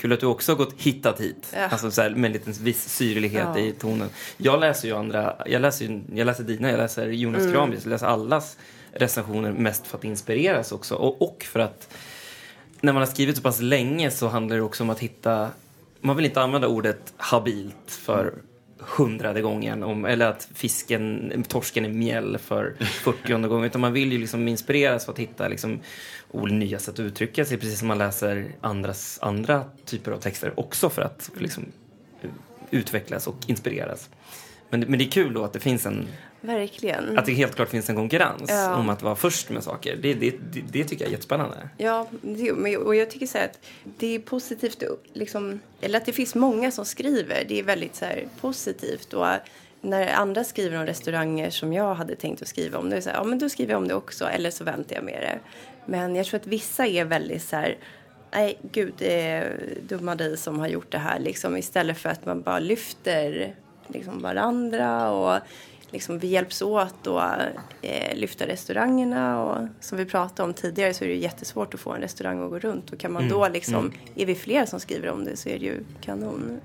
Kul att du också har gått hittat hit. Alltså så här, med en liten viss syrlighet i tonen. Jag läser ju andra, jag läser, jag läser dina, jag läser Jonas Mm. Kramvis, jag läser allas recensioner mest för att inspireras också. Och, och för att när man har skrivit så pass länge så handlar det också om att hitta, man vill inte använda ordet habilt för hundrade gången, om, eller att fisken, torsken är mjäll för 40 gången, utan man vill ju liksom inspireras för att hitta liksom, nya sätt att uttrycka sig, precis som man läser andras, andra typer av texter också för att liksom, utvecklas och inspireras. Men, men det är kul då att det finns en, Verkligen. att det helt klart finns en konkurrens Ja. om att vara först med saker. Det, det, det, det tycker jag är jättespännande. Ja, det, och jag tycker så här att det är positivt, liksom, eller att det finns många som skriver. Det är väldigt så här, positivt. Och när andra skriver om restauranger som jag hade tänkt att skriva om, då är det så här, ja men då skriver jag om det också, eller så väntar jag med det. Men jag tror att vissa är väldigt så här, nej gud, det är dumma dig som har gjort det här, liksom, istället för att man bara lyfter liksom, varandra och liksom, vi hjälps åt att eh, lyfta restaurangerna och som vi pratade om tidigare så är det ju jättesvårt att få en restaurang att gå runt. Och kan man då liksom, är vi fler som skriver om det så är det ju kanon.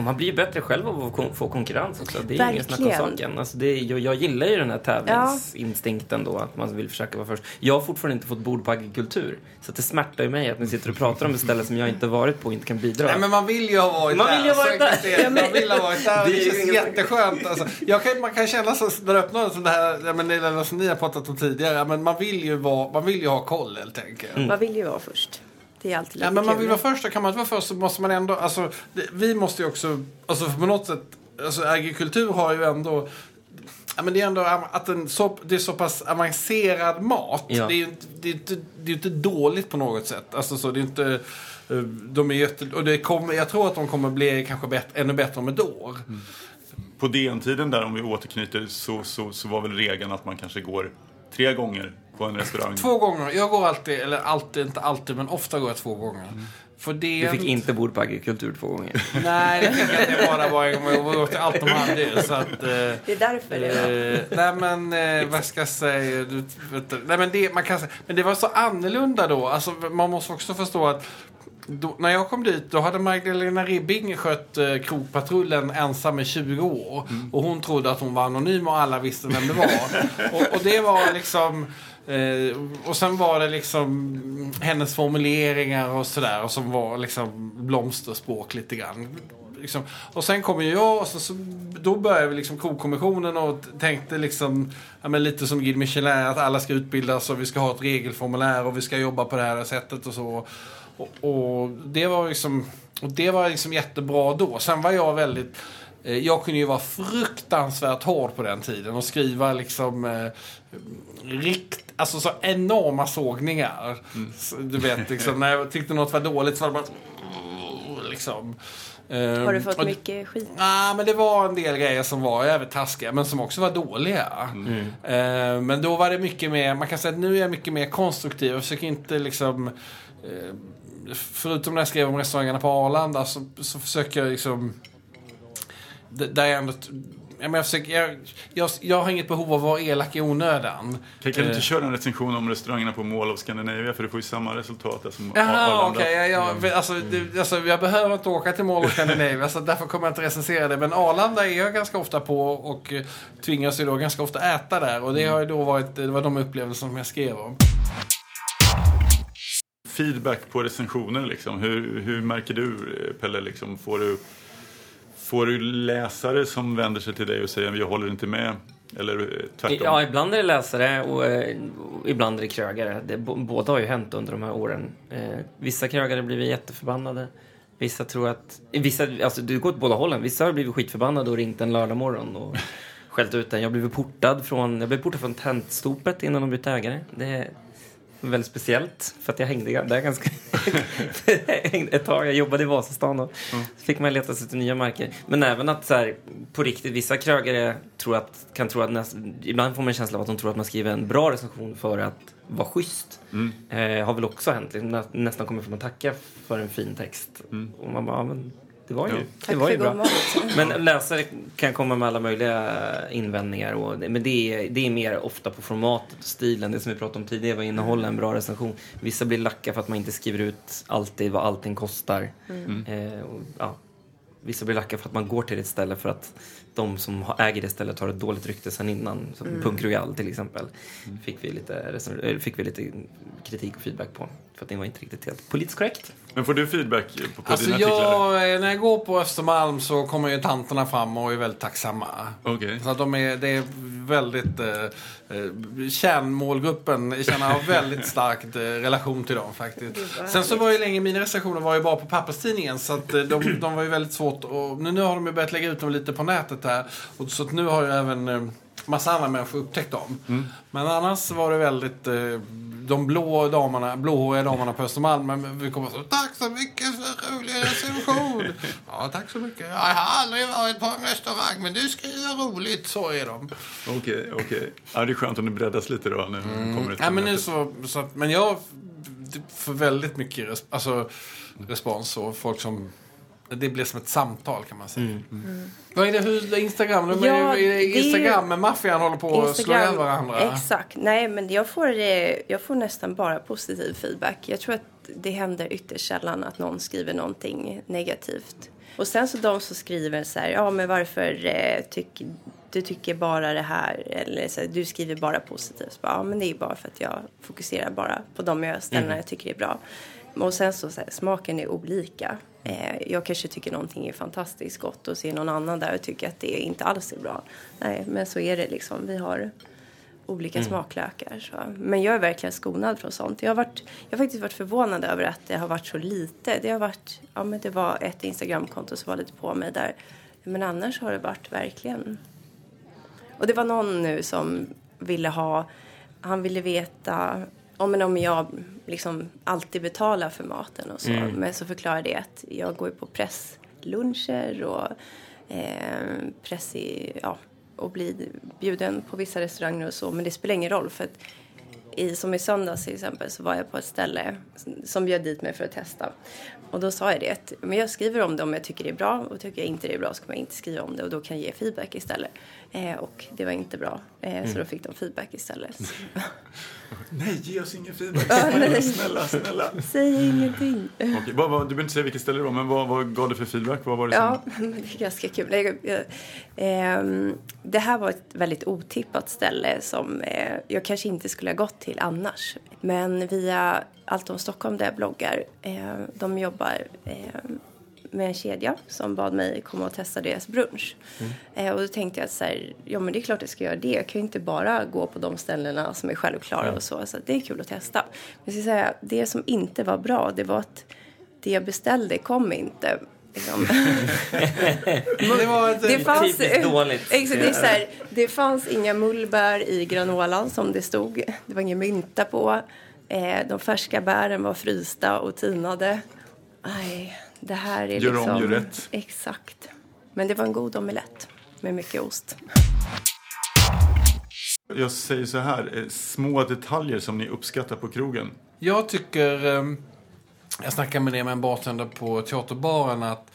Och man blir ju bättre själv av att få konkurrens också. Det är ju ingen snack om Verkligen. saken. Alltså det är, jag, jag gillar ju den här tävlingsinstinkten då, att man vill försöka vara först. Jag har fortfarande inte fått bord på agrikultur. Så att det smärtar ju mig att ni sitter och pratar om ett ställe som jag inte varit på och inte kan bidra. Nej, men man vill ju ha varit Man där. vill ju ha varit där. är det. Ja, men- Man vill ha varit där. Det Det, är ju känns ingen- jätteskönt. Alltså, jag kan, man kan känna så när det öppnar som det här, ja, men, eller som ni har pratat om tidigare. Men man vill ju, vara, man vill ju ha koll helt enkelt. Mm. Man vill ju vara först. Det är alltid lite Ja, men man vill vara först, och kan man inte vara först så måste man ändå, alltså, det, vi måste ju också, alltså på något sätt, alltså agrikultur har ju ändå, ja men det är ändå att en så, det är så pass avancerad mat. Ja. Det är ju inte, det är inte, det är inte dåligt på något sätt. Alltså så, det är inte, eh, de är jätte, och det kommer, jag tror att de kommer bli kanske bet, ännu bättre om ett år. På DN-tiden där, om vi återknyter, så, så, så var väl regeln att man kanske går tre gånger på en restaurang. Två gånger, jag går alltid, eller alltid, inte alltid, men ofta går jag två gånger. För det Du fick inte bord på agrikultur två gånger. Nej, det fick jag inte bara var en gång. Jag var åt allt de hade så att... Eh, Det är därför det är Eh, nej men, eh, vad ska jag säga? Du, vet, du, nej, men, det, man kan, men det var så annorlunda då. Alltså, man måste också förstå att då, när jag kom dit då hade Magdalena Ribbing skött eh, Krogpatrullen ensam i 20 år. Och hon trodde att hon var anonym och alla visste vem det var. och, och det var liksom... Eh, och sen var det liksom hennes formuleringar och sådär. Som var liksom blomsterspråk lite grann. Liksom. Och sen kom ju jag och så, så, då började vi liksom krogkommissionen och tänkte liksom ja, men lite som Guide Michelin att alla ska utbildas och vi ska ha ett regelformulär och vi ska jobba på det här sättet och så. Och, och det var liksom och det var liksom jättebra då. Sen var jag väldigt eh, jag kunde ju vara fruktansvärt hård på den tiden och skriva liksom eh, rikt, alltså så enorma sågningar. Så, du vet, liksom, när jag tyckte något var dåligt så var det bara liksom. Eh, Har du fått och- mycket skit? Nej, men det var en del grejer som var jävligt taskiga, men som också var dåliga. Eh, men då var det mycket mer, man kan säga att nu är jag mycket mer konstruktiv. Jag försöker inte liksom... Eh, förutom när jag skrev om restaurangerna på Arlanda så, så försöker jag liksom... Där jag ändå... Ja, men jag, försöker, jag, jag, jag har inget behov av att vara elak i onödan. Kan, kan du Eh, inte köra en recension om restaurangerna på Mall of Scandinavia? För du får ju samma resultat där som Jaha, okej. jag, jag, alltså, det, alltså, jag behöver inte åka till Mall of Scandinavia så därför kommer jag inte recensera det. Men Arlanda är jag ganska ofta på och eh, tvingas ju då ganska ofta äta där. Och det har ju då varit, det var de upplevelser som jag skrev om. Feedback på recensioner liksom. Hur, hur märker du eh, Pelle liksom? Får du, får du läsare som vänder sig till dig och säger jag håller inte med? Eller eh, tvärtom? Ja, ibland är det läsare och, eh, ibland är det krögare. Det, båda har ju hänt under de här åren. Eh, vissa krögare blir jätteförbannade. Vissa tror att... Vissa, alltså det går åt båda hållen. Vissa har blivit skitförbannade och ringt en lördag morgon och skällt ut den. Jag blev portad från, jag blev portad från tentstopet innan de bytte ägare. Det väldigt speciellt för att jag hängde där ganska ett tag. Jag jobbade i Vasastan och så fick man leta sig till nya marker. Men även att så här, på riktigt, vissa krögare tror att, kan tro att näst, ibland får man en känsla av att de tror att man skriver en bra recension för att vara schysst. Eh, har väl också hänt. Liksom, nä, nästan kommer från att tacka för en fin text. Och man bara, ja, men det var ju, det Tack var ju bra. Men läsare kan komma med alla möjliga invändningar. Och, men det är, det är mer ofta på formatet och stilen. Det som vi pratade om tidigare, vad innehåller en bra recension. Vissa blir lacka för att man inte skriver ut alltid vad allting kostar. Eh, och, ja, vissa blir lacka för att man går till ett ställe för att de som äger det stället har ett dåligt rykte sen innan. Som Punk Royal till exempel. Fick, vi lite, eller fick vi lite kritik och feedback på. För att det var inte riktigt helt politiskt korrekt. Men får du feedback på, på Alltså dina artiklar? jag, när jag går på Östermalm så kommer ju tanterna fram och är väldigt tacksamma. Okej. Så att de är, det är väldigt... Eh, eh, kärnmålgruppen jag känner har väldigt starkt eh, relation till dem faktiskt. Sen så var ju länge mina recensioner var ju bara på papperstidningen så att eh, de, de var ju väldigt svårt och nu, nu har de ju börjat lägga ut dem lite på nätet här. Och så att nu har ju även eh, massa andra människor upptäckt dem. Men annars var det väldigt... De blå damerna, blåhåriga damerna på Östermalm, men vi kommer så Tack så mycket för rolig recension! ja, tack så mycket. Jag har aldrig varit på en restaurang, men du skriver roligt. Så är de. Okej, okej. Ja, det är skönt om det breddas lite då. Nu kommer det Ja, men nu så, så men jag får väldigt mycket res, alltså, respons och folk som det blir som ett samtal kan man säga. Vad är det, hur, Instagram? De Ja, är, är det det är- Instagram med maffian håller på att slå ihjäl varandra? Exakt. Nej, men jag får, jag får nästan bara positiv feedback. Jag tror att det händer ytterst sällan att någon skriver någonting negativt. Och sen så de som skriver så här, ja men varför eh, tyck, du tycker bara det här, eller så här, du skriver bara positivt. Så bara, ja men det är bara för att jag fokuserar bara på de jag- ställena jag tycker är bra. Och sen så, så här, smaken är olika. Eh, jag kanske tycker någonting är fantastiskt gott och ser någon annan där och tycker att det inte alls är bra. Nej, men så är det liksom. Vi har olika smaklökar. Så. Men jag är verkligen skonad från sånt. Jag har, varit, jag har faktiskt varit förvånad över att det har varit så lite. Det har varit, ja men det var ett Instagramkonto som var lite på mig där. Men annars har det varit verkligen... Och det var någon nu som ville ha, han ville veta om, om jag liksom alltid betalar för maten och så. Men så förklarade jag att jag går på pressluncher och eh, press i, ja, och blir bjuden på vissa restauranger och så. Men det spelar ingen roll för att i, som i söndags till exempel så var jag på ett ställe som bjöd dit mig för att testa. Och då sa jag det men jag skriver om det om jag tycker det är bra och tycker jag inte det är bra så kommer jag inte skriva om det och då kan jag ge feedback istället. Eh, och det var inte bra eh, så då fick de feedback istället. Nej, ge oss ingen feedback. snälla, snälla. Säg ingenting. Okej, vad, vad, du behöver inte säga vilket ställe det var, men vad, vad gav det för feedback? Vad var det som... Ja, men det är ganska kul. Jag, jag, ehm, det här var ett väldigt otippat ställe som eh, jag kanske inte skulle ha gått till annars. Men via Allt om Stockholm där jag bloggar, eh, de jobbar eh, med en kedja som bad mig komma och testa deras brunch. Eh, och då tänkte jag att så här, ja men det är klart jag ska göra det. Jag kan ju inte bara gå på de ställena som är självklara och så. Så det är kul att testa. Men jag ska säga, det som inte var bra, det var att det jag beställde kom inte. Liksom. Det var ett, Det fanns, typiskt dåligt. Exakt, det, här, det fanns inga mullbär i granolan som det stod. Det var ingen mynta på. Eh, de färska bären var frysta och tinade. Nej, det här är Gör om, liksom... gör rätt. Exakt. Men det var en god omelett med mycket ost. Jag säger så här, eh, små detaljer som ni uppskattar på krogen. Jag tycker, eh, jag snackade med det med en bartender på teaterbaren att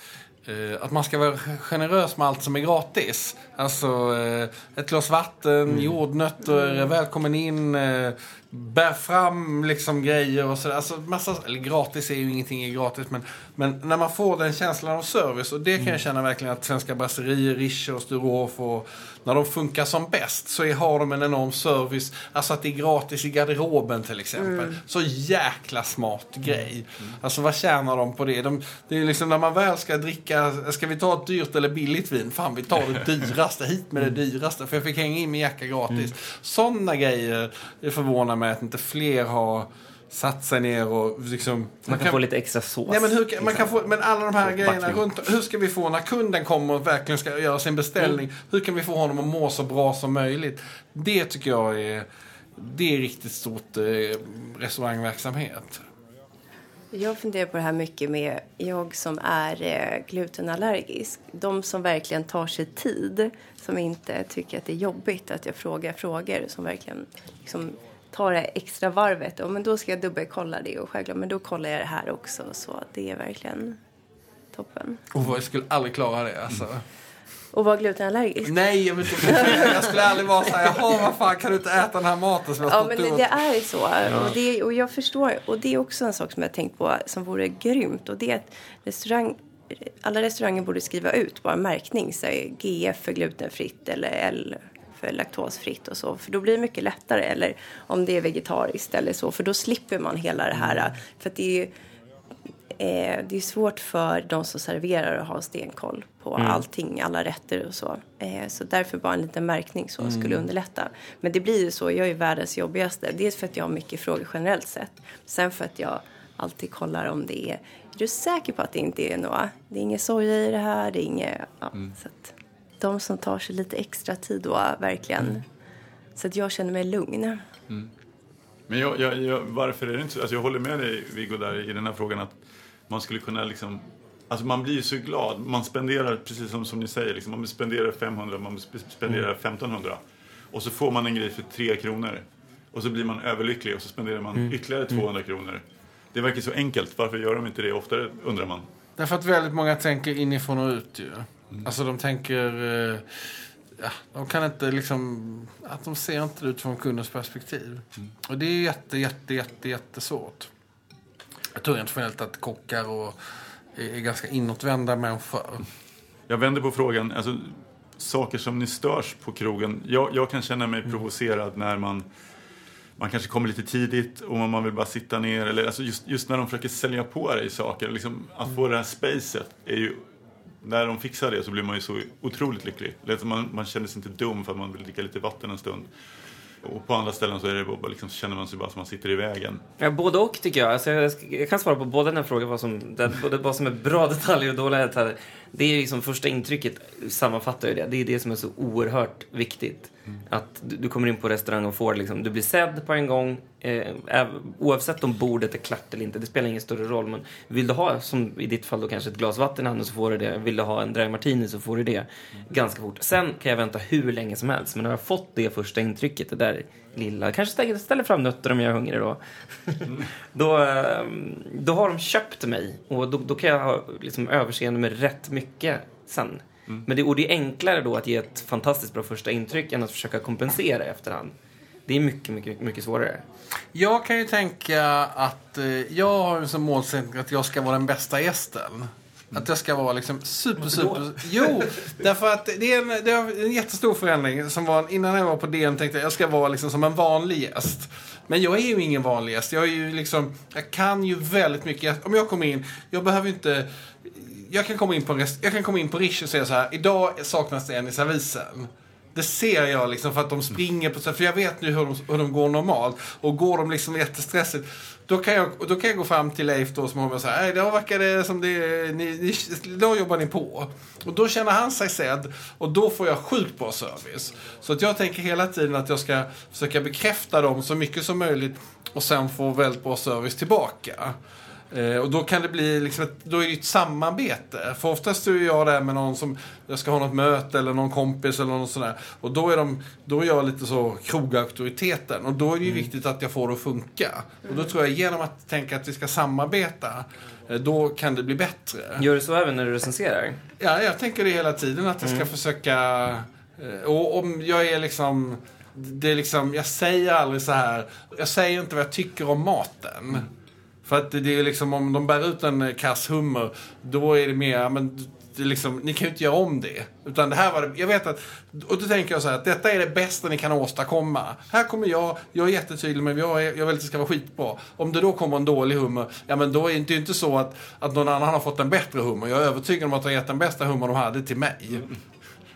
eh, att man ska vara generös med allt som är gratis. Alltså eh, ett glas vatten, jordnötter, välkommen in, eh, bär fram liksom grejer och sådär. Alltså massa, eller gratis är ju ingenting är gratis men, men när man får den känslan av service och det kan jag känna verkligen att Svenska Brasserier, Riche och Sturehof och när de funkar som bäst så är, har de en enorm service. Alltså att det är gratis i garderoben till exempel. Så jäkla smart grej. Alltså vad tjänar de på det? De, det är liksom när man väl ska dricka, ska vi ta ett dyrt eller billigt vin? Fan vi tar det dyra dyraste, hit med det dyraste. För jag fick hänga in min jacka gratis. Sådana grejer förvånar mig att inte fler har satt sig ner och liksom... Man kan få lite extra sås. Nej, men, hur, kan- man kan få, men alla de här Och grejerna backning. runt, hur ska vi få när kunden kommer och verkligen ska göra sin beställning, Mm. hur kan vi få honom att må så bra som möjligt? Det tycker jag är, det är riktigt stort eh, restaurangverksamhet. Jag funderar på det här mycket med jag som är eh, glutenallergisk. De som verkligen tar sig tid, som inte tycker att det är jobbigt att jag frågar frågor, som verkligen liksom tar det extra varvet. Och men då ska jag dubbelkolla det och självklart, men då kollar jag det här också. Så det är verkligen toppen. Oh, jag skulle aldrig klara det alltså. Och vara glutenallergisk. Nej, jag, inte, jag skulle aldrig vara så här, jaha vad fan kan du inte äta den här maten som jag Ja, men det, det är så. Och, det, och jag förstår. Och det är också en sak som jag tänkt på som vore grymt. Och det är att restaurang, alla restauranger borde skriva ut bara märkning. Så här, GF för glutenfritt eller L för laktosfritt och så. För då blir det mycket lättare. Eller om det är vegetariskt eller så. För då slipper man hela det här. För att det är eh, det är svårt för de som serverar att ha stenkoll på allting, alla rätter och så. Eh, så därför bara en liten märkning så skulle underlätta. Men det blir ju så, jag är världens jobbigaste. Dels för att jag har mycket frågor generellt sett. Sen för att jag alltid kollar om det är, är du säker på att det inte är något? Det är ingen soja i det här, det är inget, ja. Så att de som tar sig lite extra tid då, verkligen. Så att jag känner mig lugn. Men jag, jag, jag, varför är det inte så? Alltså jag håller med dig Viggo där i den här frågan att man skulle kunna liksom Alltså man blir ju så glad. Man spenderar, precis som, som ni säger, liksom, man spenderar 500, man sp- spenderar 1500. Och så får man en grej för 3 kronor. Och så blir man överlycklig och så spenderar man ytterligare 200 kronor. Det verkar så enkelt. Varför gör de inte det oftare, undrar man. Därför att väldigt många tänker inifrån och ut ju. Alltså de tänker... eh, Ja, de kan inte liksom... Att de ser inte det utifrån kundens perspektiv. Och det är jätte, jätte, jätte, jättesvårt. Jag tror generellt att kockar och är ganska inåtvända människor. Jag vänder på frågan. Alltså, saker som ni störs på krogen. Jag, jag kan känna mig provocerad när man, man kanske kommer lite tidigt och man vill bara sitta ner. Eller, alltså just, just när de försöker sälja på dig saker. Liksom, att få det här spacet är ju... När de fixar det så blir man ju så otroligt lycklig. Man, man känner sig inte dum för att man vill dricka lite vatten en stund. Och på andra ställen så är det bara, liksom, känner man sig bara som man sitter i vägen. Ja, både och tycker jag. Alltså, jag, jag kan svara på båda den här frågan, vad som, det, både vad som är bra detaljer och dåliga detaljer. Det är liksom första intrycket sammanfattar ju det. Det är det som är så oerhört viktigt. Att du, du kommer in på restaurang och får liksom, du blir sedd på en gång. Eh, oavsett om bordet är klart eller inte, det spelar ingen större roll. Men vill du ha, som i ditt fall då kanske ett glas vatten i handen så får du det. Vill du ha en dry martini så får du det ganska fort. Sen kan jag vänta hur länge som helst. Men när jag har fått det första intrycket, det där lilla, kanske ställer, ställer fram nötter om jag är hungrig då. då, eh, då har de köpt mig och då, då kan jag ha liksom, överseende med rätt mycket sen. Men det, och det är enklare då att ge ett fantastiskt bra första intryck än att försöka kompensera i efterhand. Det är mycket, mycket, mycket svårare. Jag kan ju tänka att eh, jag har som målsättning att jag ska vara den bästa gästen. Att jag ska vara liksom super, super... Jo, därför att det är, en, det är en jättestor förändring. Som var, innan jag var på DN tänkte jag jag ska vara liksom som en vanlig gäst. Men jag är ju ingen vanlig gäst. Jag, är ju liksom, jag kan ju väldigt mycket. Om jag kommer in, jag behöver inte... Jag kan komma in på, en rest, jag kan komma in på Rish och säga så här. Idag saknas det en i servisen. Det ser jag liksom för att de springer på För jag vet nu hur de, hur de går normalt. Och går de liksom jättestressigt. Då kan jag, då kan jag gå fram till Leif då som har sagt. Nej, då verkar det som det ni, ni, Då jobbar ni på. Och då känner han sig sedd. Och då får jag sjukt bra service. Så att jag tänker hela tiden att jag ska försöka bekräfta dem så mycket som möjligt. Och sen få väldigt bra service tillbaka. Eh, och då kan det bli liksom ett, då är det ett samarbete. För oftast är jag där med någon som jag ska ha något möte eller någon kompis eller något sådär. Och då är, de, då är jag lite så krogauktoriteten. Och då är det ju viktigt att jag får det att funka. Och då tror jag genom att tänka att vi ska samarbeta, eh, då kan det bli bättre. Gör du så även när du recenserar? Ja, jag tänker det hela tiden att jag ska försöka... eh, Och om jag är liksom... Det är liksom, jag säger aldrig så här. Jag säger inte vad jag tycker om maten. För att det är liksom om de bär ut en kass hummer, då är det mer, ja, men det liksom, ni kan ju inte göra om det. Utan det här var det, jag vet att, och då tänker jag så här att detta är det bästa ni kan åstadkomma. Här kommer jag, jag är jättetydlig men jag, är, jag vill att det ska vara skitbra. Om det då kommer en dålig hummer, ja men då är det ju inte så att, att någon annan har fått en bättre hummer. Jag är övertygad om att de har gett den bästa hummer de hade till mig.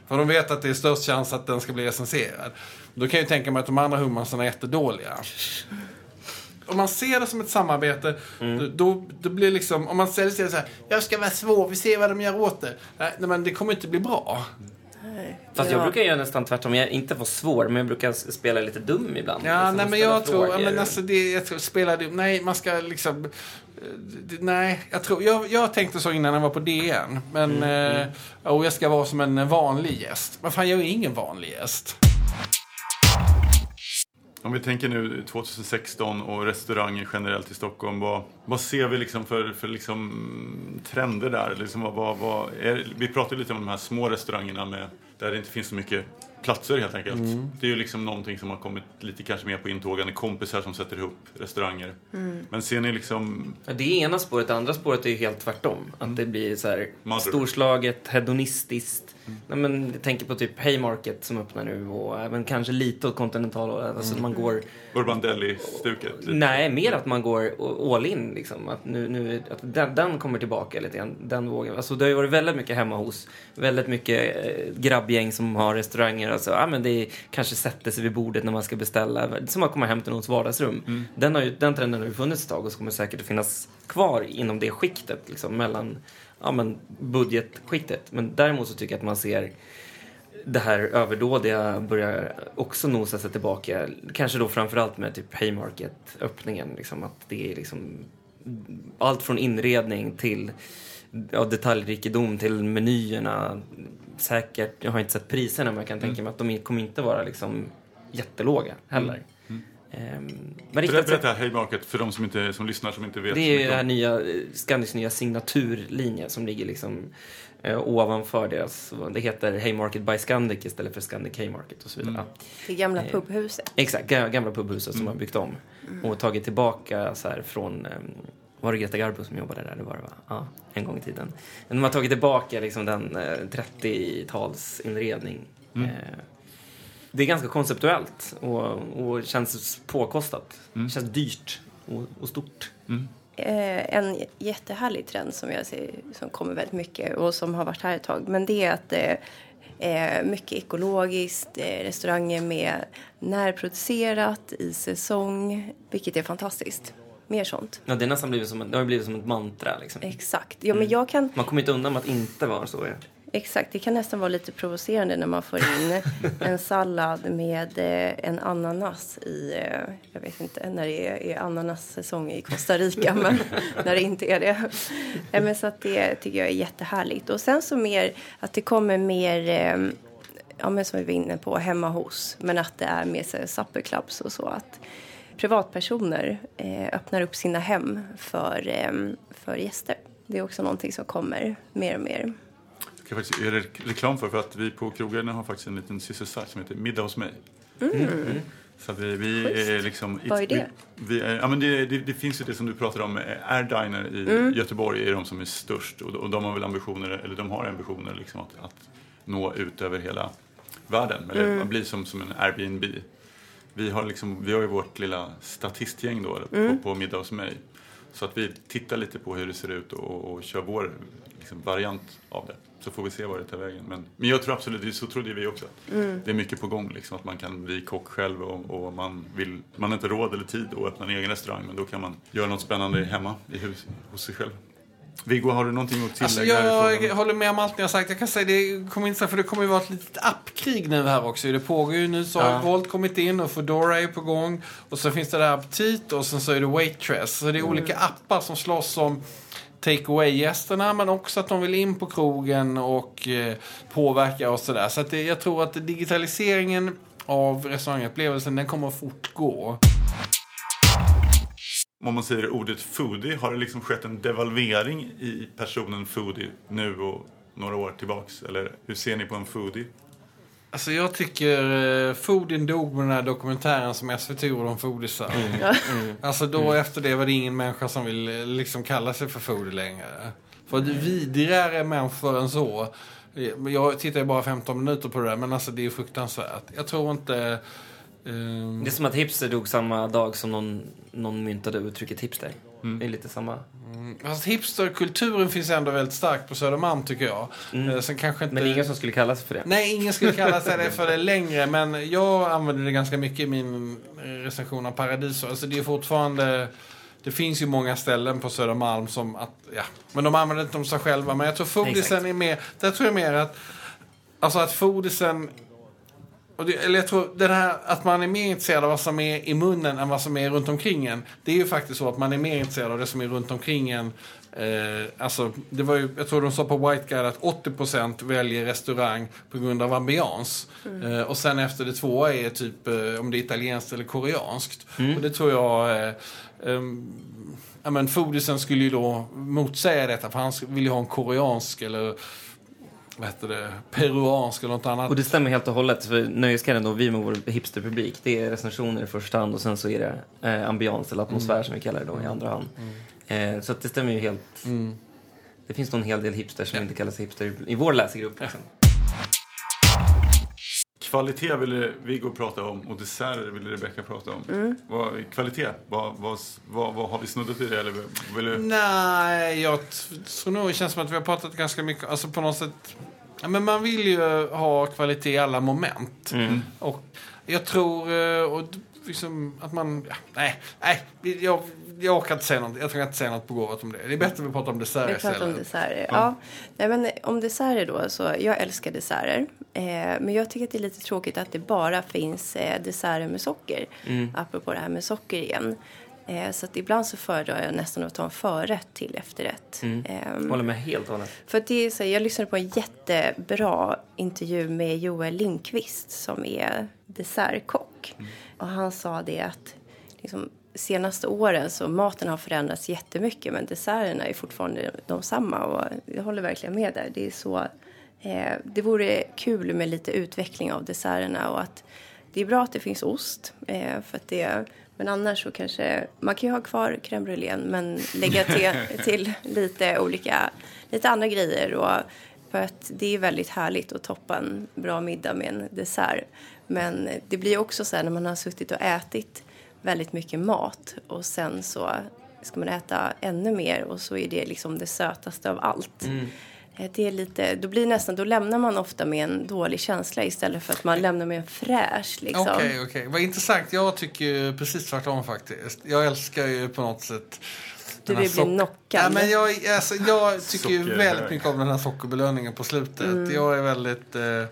För de vet att det är störst chans att den ska bli recenserad. Då kan jag ju tänka mig att de andra hummusarna är jättedåliga. Om man ser det som ett samarbete, Mm. då, då blir liksom, om man säger så här, jag ska vara svår, vi ser vad de gör åt det. Nej, nej, men det kommer inte bli bra. Fast Ja. jag brukar göra nästan tvärtom. Jag inte vara svår, men jag brukar spela lite dum ibland. Ja, Liksom, nej men jag tror, ja, frågor. men alltså det, jag tror, spela det, nej man ska liksom, eh, det, nej, jag tror, jag, jag tänkte så innan jag var på DN. Men, eh, och jag ska vara som en vanlig gäst. Men fan, jag är ingen vanlig gäst. Om vi tänker nu 2016 och restauranger generellt i Stockholm. Vad, vad ser vi liksom för, för liksom trender där? Liksom vad, vad, är, vi pratade lite om de här små restaurangerna med, där det inte finns så mycket platser helt enkelt. Det är ju liksom någonting som har kommit lite kanske mer på intågande. Kompisar som sätter ihop restauranger. Men ser ni liksom... Det är ena spåret. Det andra spåret är ju helt tvärtom. Att det blir så här Mother. storslaget, hedonistiskt. Nej, men jag tänker på typ Haymarket som öppnar nu och även kanske lite åt Continental. Alltså man går... Urban Deli-stuket? Nej, mer att man går all in. Liksom. Att nu, nu, att den, den kommer tillbaka lite grann. Den vågen. Alltså, det har ju varit väldigt mycket hemma hos. Väldigt mycket eh, grabbgäng som har restauranger. Alltså, ja, men det är, kanske sätter sig vid bordet när man ska beställa. Som att komma hem till någons vardagsrum. Den, har ju, den trenden har ju funnits ett tag och kommer säkert att finnas kvar inom det skiktet. Liksom, mellan ja, men budgetskiktet. Men däremot så tycker jag att man ser det här överdådiga börjar också nosa sig tillbaka. Kanske då framförallt med typ Haymarket-öppningen. Liksom, att det är liksom allt från inredning till ja, detaljrikedom till menyerna. Säkert, jag har inte sett priserna men jag kan tänka mig att de kommer inte vara liksom jättelåga heller. Ehm, men Berätta, riktat sett- berätta Haymarket för de som, inte, som lyssnar som inte vet. det är ju det här nya, eh, Scandis nya signaturlinje som ligger liksom eh, ovanför deras, det heter Haymarket by Scandic istället för Scandic Haymarket och så vidare. Ja. Det gamla Eh, pubhuset. Exakt, ga- gamla pubhuset som har byggt om och tagit tillbaka så här från eh, var det Greta Garbo som jobbade där? Det var det va? Ja, en gång i tiden. Men de har tagit tillbaka liksom den eh, 30-talsinredning. Eh, det är ganska konceptuellt och, och känns påkostat. Känns dyrt och, och stort. Eh, en jättehärlig trend som jag ser som kommer väldigt mycket och som har varit här ett tag. Men det är att det är mycket ekologiskt, eh, restauranger med närproducerat, i säsong, vilket är fantastiskt. Mer sånt. Ja, det, är nästan blivit som, det har blivit som ett mantra. Liksom. Exakt. Ja, men jag kan, Man kommer inte undan med att inte vara så. Ja. exakt. Det kan nästan vara lite provocerande när man får in en sallad med eh, en ananas i, eh, jag vet inte när det är, ananassäsong i Costa Rica, men när det inte är det. Men så att det tycker jag är jättehärligt. Och sen så mer att det kommer mer, eh, ja men som vi var inne på, hemma hos. Men att det är mer supper clubs och så. Att privatpersoner eh, öppnar upp sina hem för, eh, för gäster. Det är också någonting som kommer mer och mer. Jag ska faktiskt göra re- reklam för, för att vi på krogen har faktiskt en liten systersajt som heter Middag hos mig. Så att vi, vi är liksom... Vad är det? Vi, vi är, ja, men det, det, det finns ju det som du pratar om, eh, Air Diner i Göteborg är de som är störst och, och de har väl ambitioner, eller de har ambitioner liksom att, att nå ut över hela världen. Eller bli som, som en Airbnb. Vi har, liksom, vi har ju vårt lilla statistgäng då på, på Middag hos mig. Så att vi tittar lite på hur det ser ut och, och kör vår liksom, variant av det. Så får vi se vad det tar vägen. Men, men jag tror absolut, så trodde vi också. att Det är mycket på gång, liksom, att man kan bli kock själv och, och man, vill, man har inte råd eller tid att öppna en egen restaurang. Men då kan man göra något spännande hemma i hus, hos sig själv. Viggo, har du någonting att Alltså tillägga? i jag frågan? håller med om allt ni har sagt. Jag kan säga det kommer inte för det kommer ju vara ett litet appkrig nu här också. Det pågår ju nu så har Ja. Volt kommit in och Foodora är på gång. Och så finns det där Aptit och sen så är det Waitress. Så det är olika appar som slåss om take away-gästerna men också att de vill in på krogen och eh, påverka och sådär. Så att det, jag tror att digitaliseringen av restaurangupplevelsen den kommer att fortgå. Om man säger ordet foodie, har det liksom skett en devalvering i personen foodie nu och några år tillbaks? Eller hur ser ni på en foodie? Alltså jag tycker uh, Foodien dog med den här dokumentären som SVT gjorde om foodisar. Alltså då efter det var det ingen människa som vill eh, liksom kalla sig för foodie längre. För det vidrigare människor än så. Eh, Jag tittar ju bara 15 minuter på det där men alltså det är fruktansvärt. Jag tror inte... ehm, Det är som att hipster dog samma dag som någon, någon myntade uttrycket hipster. Det är lite samma. Fast hipsterkulturen finns ändå väldigt stark på Södermalm tycker jag. Eh, Sen kanske inte... Men ingen som skulle kalla sig för det. Nej, ingen skulle kalla sig det för det längre. Men jag använder det ganska mycket i min recension av Paradiso. Alltså det är fortfarande... Det finns ju många ställen på Södermalm som att... Ja, men de använder inte om sig själva. Men jag tror Fodisen Exakt. är mer... Där tror jag mer att... Alltså att Fodisen... Och det, eller jag tror den här, att man är mer intresserad av vad som är i munnen än vad som är runt omkring en. Det är ju faktiskt så att man är mer intresserad av det som är runt omkring en. Eh, alltså, det var ju, jag tror de sa på White Guide att 80% väljer restaurang på grund av ambians. Eh, och sen efter det tvåa är typ eh, om det är italienskt eller koreanskt. Och det tror jag... Eh, ehm, ja, men Fodisen skulle ju då motsäga detta för han vill ju ha en koreansk eller vad heter det, peruansk eller något annat. Och det stämmer helt och hållet. För Nöjesguiden då, vi med vår hipsterpublik, det är recensioner i första hand och sen så är det eh, ambians eller atmosfär som vi kallar det då i andra hand. Eh, så att det stämmer ju helt. Det finns nog en hel del hipsters som inte kallar sig hipster i vår läsargrupp. Liksom. Kvalitet ville Viggo prata om och desserter ville Rebecca prata om. Vad, kvalitet, vad, vad, vad, vad har vi snuddat vid det? Eller vill du... Nej, jag tror nog det känns som att vi har pratat ganska mycket, alltså på något sätt. Ja, men man vill ju ha kvalitet i alla moment. Och jag tror, eh, och liksom att man, ja, nej, nej, jag, jag orkar inte säga något, jag tror inte säga något begåvat om det. Det är bättre att vi pratar om dessert Vi pratar om istället. desserter. Ja. Nej, men om desserter då, så jag älskar desserter. Eh, men jag tycker att det är lite tråkigt att det bara finns eh, desserter med socker. Apropå det här med socker igen. Eh, så att ibland så föredrar jag nästan att ta en förrätt till efterrätt. Ehm, Håller med helt och hållet. för att det är så, jag lyssnade på en jättebra intervju med Joel Lindqvist som är dessertkock. Och han sa det att liksom, senaste åren så maten har förändrats jättemycket men desserterna är fortfarande de samma och jag håller verkligen med där. Det är så, eh, det vore kul med lite utveckling av desserterna och att det är bra att det finns ost eh, för att det men annars så kanske, man kan ju ha kvar crème brûlén men lägga till, till lite olika, lite andra grejer och för att det är väldigt härligt att toppa en bra middag med en dessert. Men det blir också så här när man har suttit och ätit väldigt mycket mat och sen så ska man äta ännu mer och så är det liksom det sötaste av allt. Eh, Det är lite, då blir nästan, då lämnar man ofta med en dålig känsla istället för att man lämnar med en fräsch liksom. Okej, okej. Vad intressant. Jag tycker ju precis tvärtom faktiskt. Jag älskar ju på något sätt Du vill bli knockad. Ja, men jag, alltså, jag tycker ju väldigt mycket om den här sockerbelöningen på slutet. Mm. Jag är väldigt... Eh,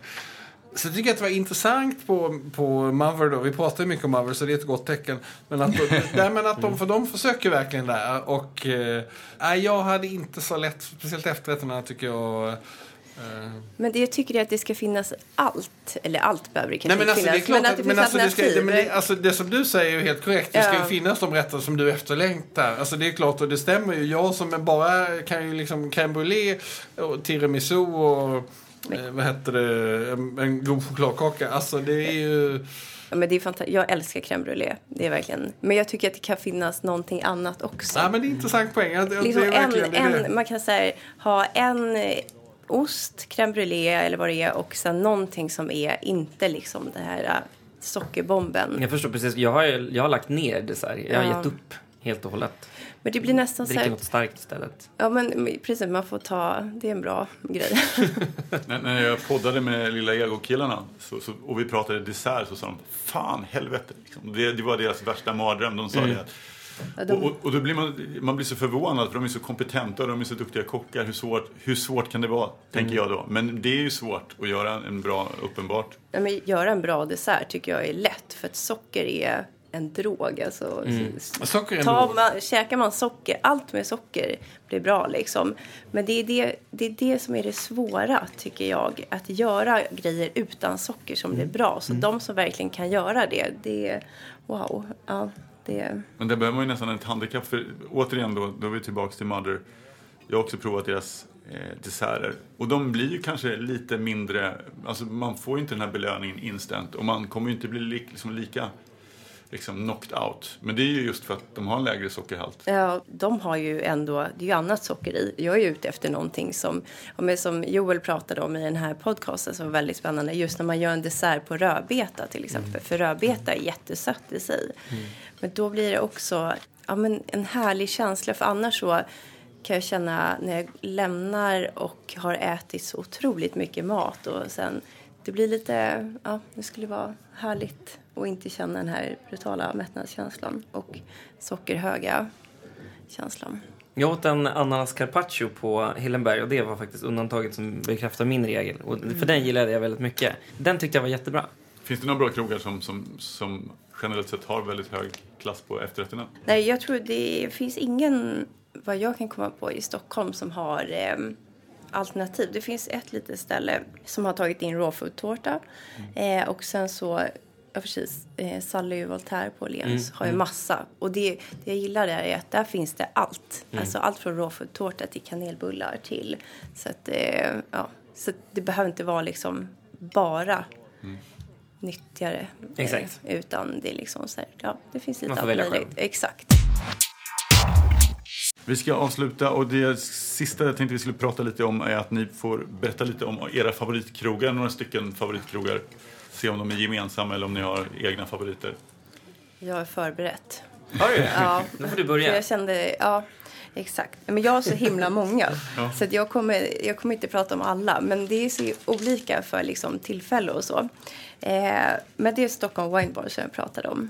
så jag tycker att det var intressant på, på Mother då. Vi pratar ju mycket om Mother så det är ett gott tecken. Men att, nej, men att de, för de försöker verkligen där. Och eh, jag hade inte så lätt, speciellt efterrätterna tycker jag. Eh, Men det jag tycker är att det ska finnas allt. Eller allt behöver det kanske Nej, men alltså, inte det är finnas. klart men att det finns alltså, det, ska, alternativ. det, men det, alltså, det som du säger är ju helt korrekt. Det ska Ja. ju finnas de rätter som du efterlängtar. Alltså, det är klart och det stämmer ju. Jag som bara kan ju liksom crème brûlée och tiramisu och eh, vad heter det, en, en god chokladkaka. Alltså det är ju... Ja, men det är fanta- jag älskar crème brûlée. Det är verkligen. Men jag tycker att det kan finnas någonting annat också. Nej men det är en intressant poäng. Det, det liksom är en, verkligen det är det. en, man kan säga, ha en eh, ost, crème brûlée eller vad det är och sen någonting som är inte liksom det här eh, sockerbomben. Jag förstår precis. Jag har, jag har lagt ner dessert. Jag har Ja. gett upp helt och hållet. Men det blir nästan så Dricker här, något starkt istället. ja men precis man får ta, det är en bra grej. När, när jag poddade med Lilla Ego-killarna så, så, och vi pratade dessert så sa de Fan helvete. Liksom. Det, det var deras värsta mardröm. De sa det. Att, Ja, de- och, och, då blir man, man blir så förvånad för de är så kompetenta och de är så duktiga kockar. Hur svårt, hur svårt kan det vara? Tänker jag då. Men det är ju svårt att göra en bra, uppenbart. Ja, men göra en bra dessert tycker jag är lätt för att socker är en drog. Alltså, s- Socker är en Ta, drog. man, käkar man socker, allt med socker blir bra liksom. Men det är det, det är det som är det svåra tycker jag. Att göra grejer utan socker som blir bra. Så de som verkligen kan göra det, det är wow. Ja, det, Men där behöver man ju nästan ett handikapp. För återigen då, då är vi tillbaka till Mother. Jag har också provat deras eh, desserter. Och de blir ju kanske lite mindre, alltså man får ju inte den här belöningen instant. Och man kommer ju inte bli li, liksom lika liksom knocked out. Men det är ju just för att de har en lägre sockerhalt. Ja, de har ju ändå, det är ju annat socker i. Jag är ju ute efter någonting som, som Joel pratade om i den här podcasten som var väldigt spännande. Just när man gör en dessert på rödbeta till exempel. För rödbeta är jättesött i sig. Men då blir det också ja, men en härlig känsla. För annars så kan jag känna när jag lämnar och har ätit så otroligt mycket mat och sen det blir lite, ja, det skulle vara härligt att inte känna den här brutala mättnadskänslan och sockerhöga känslan. Jag åt en ananas carpaccio på Hillenberg och det var faktiskt undantaget som bekräftar min regel. Och för den gillade jag väldigt mycket. Den tyckte jag var jättebra. Finns det några bra krogar som, som, som generellt sett har väldigt hög klass på efterrätterna? Nej, jag tror det finns ingen, vad jag kan komma på, i Stockholm som har eh, alternativ. Det finns ett litet ställe som har tagit in rawfood-tårta eh, och sen så Ja, precis. Eh, Sally Voltaire på Åhléns har ju massa. Och det, det jag gillar där är att där finns det allt. Alltså allt från rawfood-tårta till kanelbullar till... Så att, eh, ja, så det behöver inte vara liksom bara nyttigare. eh, Exakt. utan det är liksom så här, ja, det finns lite Man får allt välja möjligt. själv. Exakt. Vi ska avsluta och det sista jag tänkte vi skulle prata lite om är att ni får berätta lite om era favoritkrogar, några stycken favoritkrogar. Se om de är gemensamma eller om ni har egna favoriter. Jag är förberett. Har du? Ja, Då får du för börja. jag kände, ja, exakt. Men jag har så himla många. Ja. Så att jag, kommer, jag kommer inte prata om alla. Men det är så olika för liksom, tillfälle och så. Eh, men det är Stockholm Wine Bar som jag pratade om.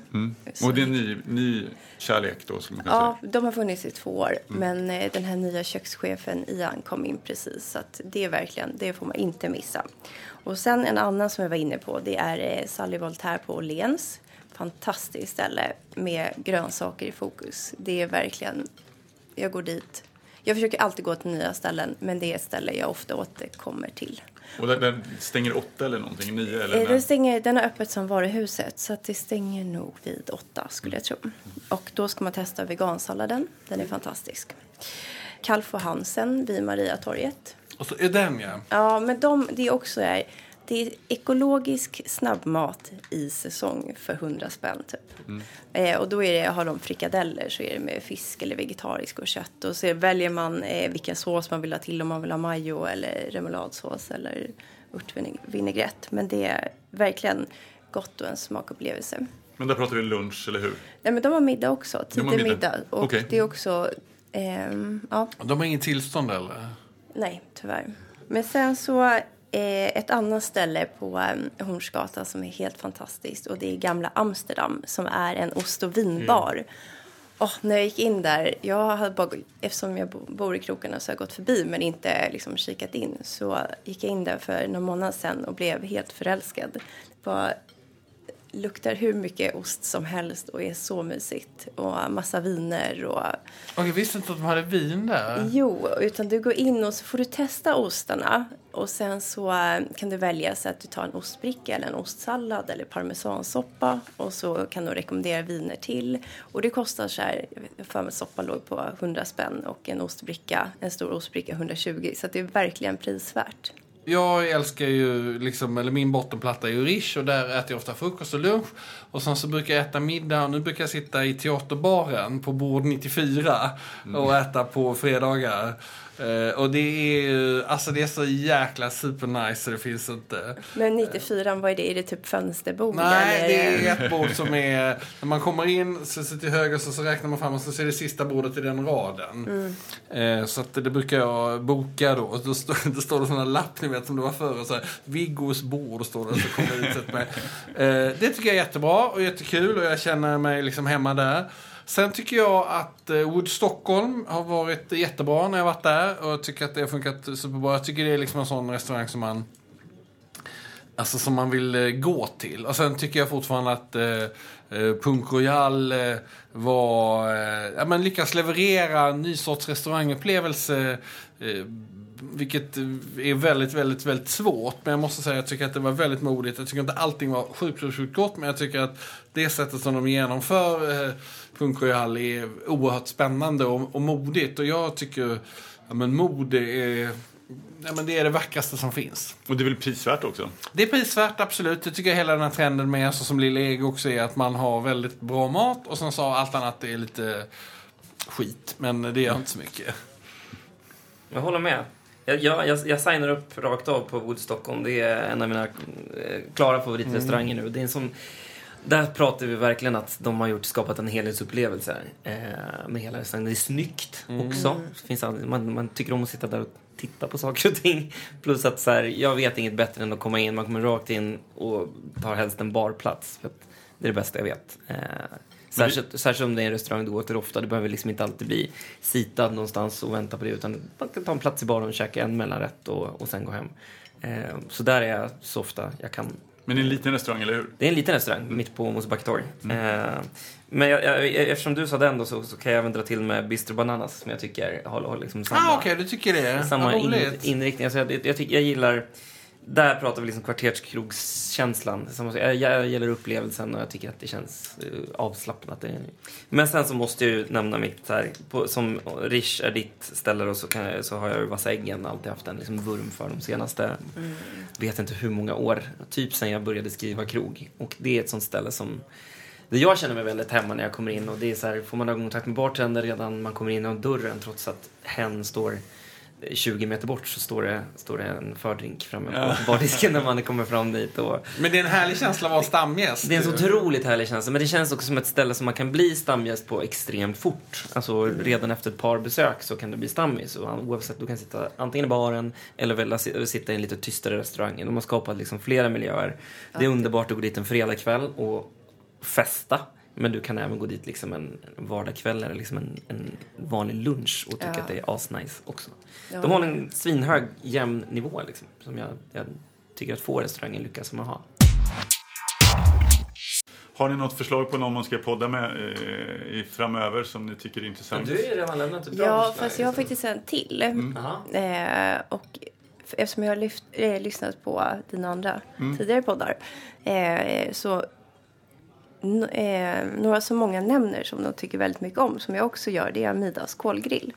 Så- Och det är en ny, ny kärlek då skulle man kunna Ja, säga. de har funnits i två år. Men eh, den här nya kökschefen Ian kom in precis. Så att det är verkligen, det får man inte missa. Och sen en annan som jag var inne på, det är eh, Sally Voltaire på Åhléns. Fantastiskt ställe med grönsaker i fokus. Det är verkligen, jag går dit. Jag försöker alltid gå till nya ställen, men det är ett ställe jag ofta återkommer till. Och den, stänger åtta eller någonting, nio eller? Eh, när? Den, stänger, den har öppet som varuhuset, så att det stänger nog vid åtta skulle jag tro. Och då ska man testa vegansalladen. Den är fantastisk. Kalf och Hansen vid Mariatorget. Och så är den ja. Ja, men de, det är också är, det är ekologisk snabbmat i säsong för 100 spänn typ. Eh, och då är det, har de frikadeller så är det med fisk eller vegetarisk och kött. Och så väljer man eh, vilken sås man vill ha till om man vill ha majo eller remouladsås eller örtvinägrett. Men det är verkligen gott och en smakupplevelse. Men där pratar vi lunch, eller hur? Nej, men de har middag också, tidig middag. middag. Och Okej. det är också, ehm, ja, De har ingen tillstånd eller? Nej, tyvärr. Men sen så eh, ett annat ställe på eh, Hornsgatan som är helt fantastiskt och det är Gamla Amsterdam som är en ost och vinbar. Åh, när jag gick in där, jag hade bara, eftersom jag bo- bor i krokarna så har jag gått förbi men inte liksom kikat in. Så gick jag in där för någon månad sedan och blev helt förälskad. Det bara luktar hur mycket ost som helst och är så mysigt. Och massa viner och Och jag visste inte att de hade vin där. Jo, utan du går in och så får du testa ostarna. Och sen så eh, kan du välja så att du tar en ostbricka eller en ostsallad eller parmesansoppa. Och så kan du rekommendera viner till. Och det kostar så här, jag för mig soppa låg på 100 spänn och en ostbricka, en stor ostbricka 120. Så det är verkligen prisvärt. Jag älskar ju, liksom, eller min bottenplatta är ju Rish och där äter jag ofta frukost och lunch. Och sen så brukar jag äta middag och nu brukar jag sitta i teaterbaren på bord 94 och äta på fredagar. Eh, och det är ju, alltså det är så jäkla supernice så det finns inte. Men 94, vad är det? Är det typ fönsterbord? Nej, eller? det är ett bord som är... När man kommer in så sitter till höger så, så räknar man fram och så ser det sista bordet i den raden. Eh, så att det brukar jag boka då. Och då, står, då står det här lapp, ni vet som det var förr. Så här, Viggos bord står det. Så kommer jag ut. Eh, det tycker jag är jättebra och jättekul och jag känner mig liksom hemma där. Sen tycker jag att eh, Wood Stockholm har varit jättebra när jag varit där. Och jag tycker att det har funkat superbra. Jag tycker det är liksom en sån restaurang som man Alltså som man vill eh, gå till. Och sen tycker jag fortfarande att eh, eh, Punk Royal eh, var, eh, ja, men lyckas leverera en ny sorts restaurangupplevelse. Eh, eh vilket är väldigt, väldigt, väldigt svårt. Men jag måste säga jag tycker att det var väldigt modigt. Jag tycker inte allting var sjukt, sjukt, sjukt gott. Men jag tycker att det sättet som de genomför Punk Royal är oerhört spännande och, och modigt. Och jag tycker, ja men mod är ja, men det är det vackraste som finns. Och det är väl prisvärt också? Det är prisvärt, absolut. Jag tycker hela den här trenden med, så som Lilla Ego också är, att man har väldigt bra mat och sen så allt annat är lite skit. Men det gör inte så mycket. Jag håller med. Jag, jag, jag, jag signar upp rakt av på Wood Stockholm. Det är en av mina eh, klara favoritrestauranger nu. Det är en sån, där pratar vi verkligen att de har gjort, skapat en helhetsupplevelse eh, med hela restaurangen. Det är snyggt också. Det finns man, man tycker om att sitta där och titta på saker och ting. Plus att så här, jag vet inget bättre än att komma in. Man kommer rakt in och tar helst en barplats. För att det är det bästa jag vet. Eh, Särskilt, särskilt om det är en restaurang du går till ofta. Du behöver liksom inte alltid bli sitad någonstans och vänta på det. Utan man kan ta en plats i baren och käka en mellanrätt och, och sen gå hem. Eh, så där är jag så ofta jag kan. Men det är en liten restaurang, eller hur? Det är en liten restaurang mitt på Mosebacketorg. Eh, men jag, jag, eftersom du sa den då så, så kan jag även dra till med Bistro Bananas som jag tycker har, har liksom samma, Ah, Okej, du tycker det? samma in, inriktning. Alltså jag, jag, tycker, jag gillar... Där pratar vi liksom kvarterskrogskänslan. Jag, gillar upplevelsen och jag tycker att det känns uh, avslappnat. Men sen så måste jag ju nämna mitt här, på, som Rish är ditt ställe då, så, kan jag, så har jag ju Vassa Äggen alltid haft en liksom vurm för de senaste, vet inte hur många år, typ sen jag började skriva krog. Och det är ett sånt ställe som där jag känner mig väldigt hemma när jag kommer in och det är så här, får man ögonkontakt med bartender redan man kommer in genom dörren trots att hen står 20 meter bort så står det, står det en fördrink framme på bardisken när man kommer fram dit. Och Men det är en härlig känsla att vara stamgäst. det är en så otroligt härlig känsla, men det känns också som ett ställe som man kan bli stamgäst på extremt fort. Alltså redan efter ett par besök så kan du bli stammis. Och oavsett, du kan sitta antingen i baren eller välja sitta i en lite tystare restaurang. De har skapat liksom flera miljöer. Det är underbart att gå dit en fredagkväll och festa. Men du kan även gå dit liksom en vardagkväll eller liksom en, en vanlig lunch och tycka Ja. att det är asnice också. Ja. De håller en svinhög, jämn nivå liksom, som jag, jag tycker att få restauranger lyckas med att ha. Har ni något förslag på någon man ska podda med eh, i framöver som ni tycker är intressant? ju redan lämnat ett bra Ja, fast jag har faktiskt en till. Jaha. Eh, och eftersom jag har lyft, eh, lyssnat på dina andra tidigare poddar eh, så eh, några som många nämner som de tycker väldigt mycket om, som jag också gör, det är Amidas kolgrill.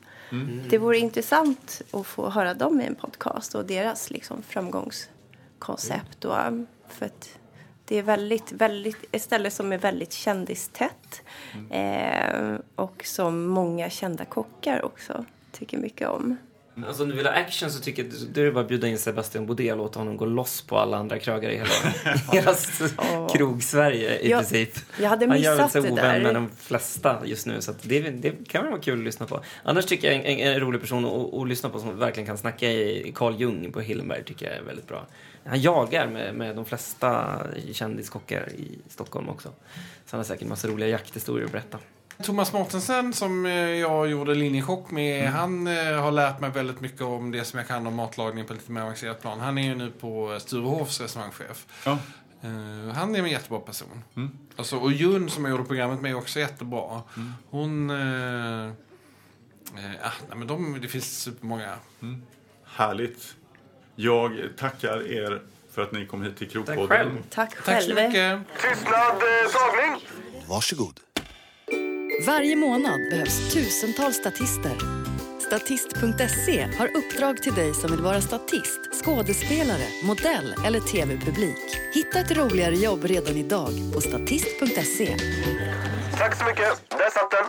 Det vore intressant att få höra dem i en podcast och deras liksom, framgångskoncept. Och, um, för att det är väldigt, väldigt, ett ställe som är väldigt kändistätt eh, och som många kända kockar också tycker mycket om. Alltså om du vill ha action så tycker jag då är det bara att bjuda in Sebastian Baudet och låta honom gå loss på alla andra krögare i hela, hela krog-Sverige i Ja, princip. jag hade Han gör missat sig ovän där. med de flesta just nu så det, det kan vara kul att lyssna på. Annars tycker jag en, en, en rolig person att, att lyssna på som verkligen kan snacka i Carl Jung på Hillenberg tycker jag är väldigt bra. Han jagar med, med de flesta kändiskockar i Stockholm också. Så han har säkert massa roliga jakthistorier att berätta. Thomas Mårtensen som eh, jag gjorde linjechock med, Mm. han eh, har lärt mig väldigt mycket om det som jag kan om matlagning på lite mer avancerat plan. Han är ju nu på Sturehofs restaurangchef. Ja. Eh, han är en jättebra person. Mm. Alltså, och Jun som jag gjorde programmet med är också jättebra. Hon... Eh, eh, ah, nej, men de, det finns supermånga. Härligt. Jag tackar er för att ni kom hit till Krokpodden. Tack själv. Tack Tack själv. så mycket. Tystnad, eh, tagning! Varsågod. Varje månad behövs tusentals statister. Statist.se har uppdrag till dig som vill vara statist, skådespelare, modell eller tv-publik. Hitta ett roligare jobb redan idag på statist.se. Tack så mycket. Där satt den.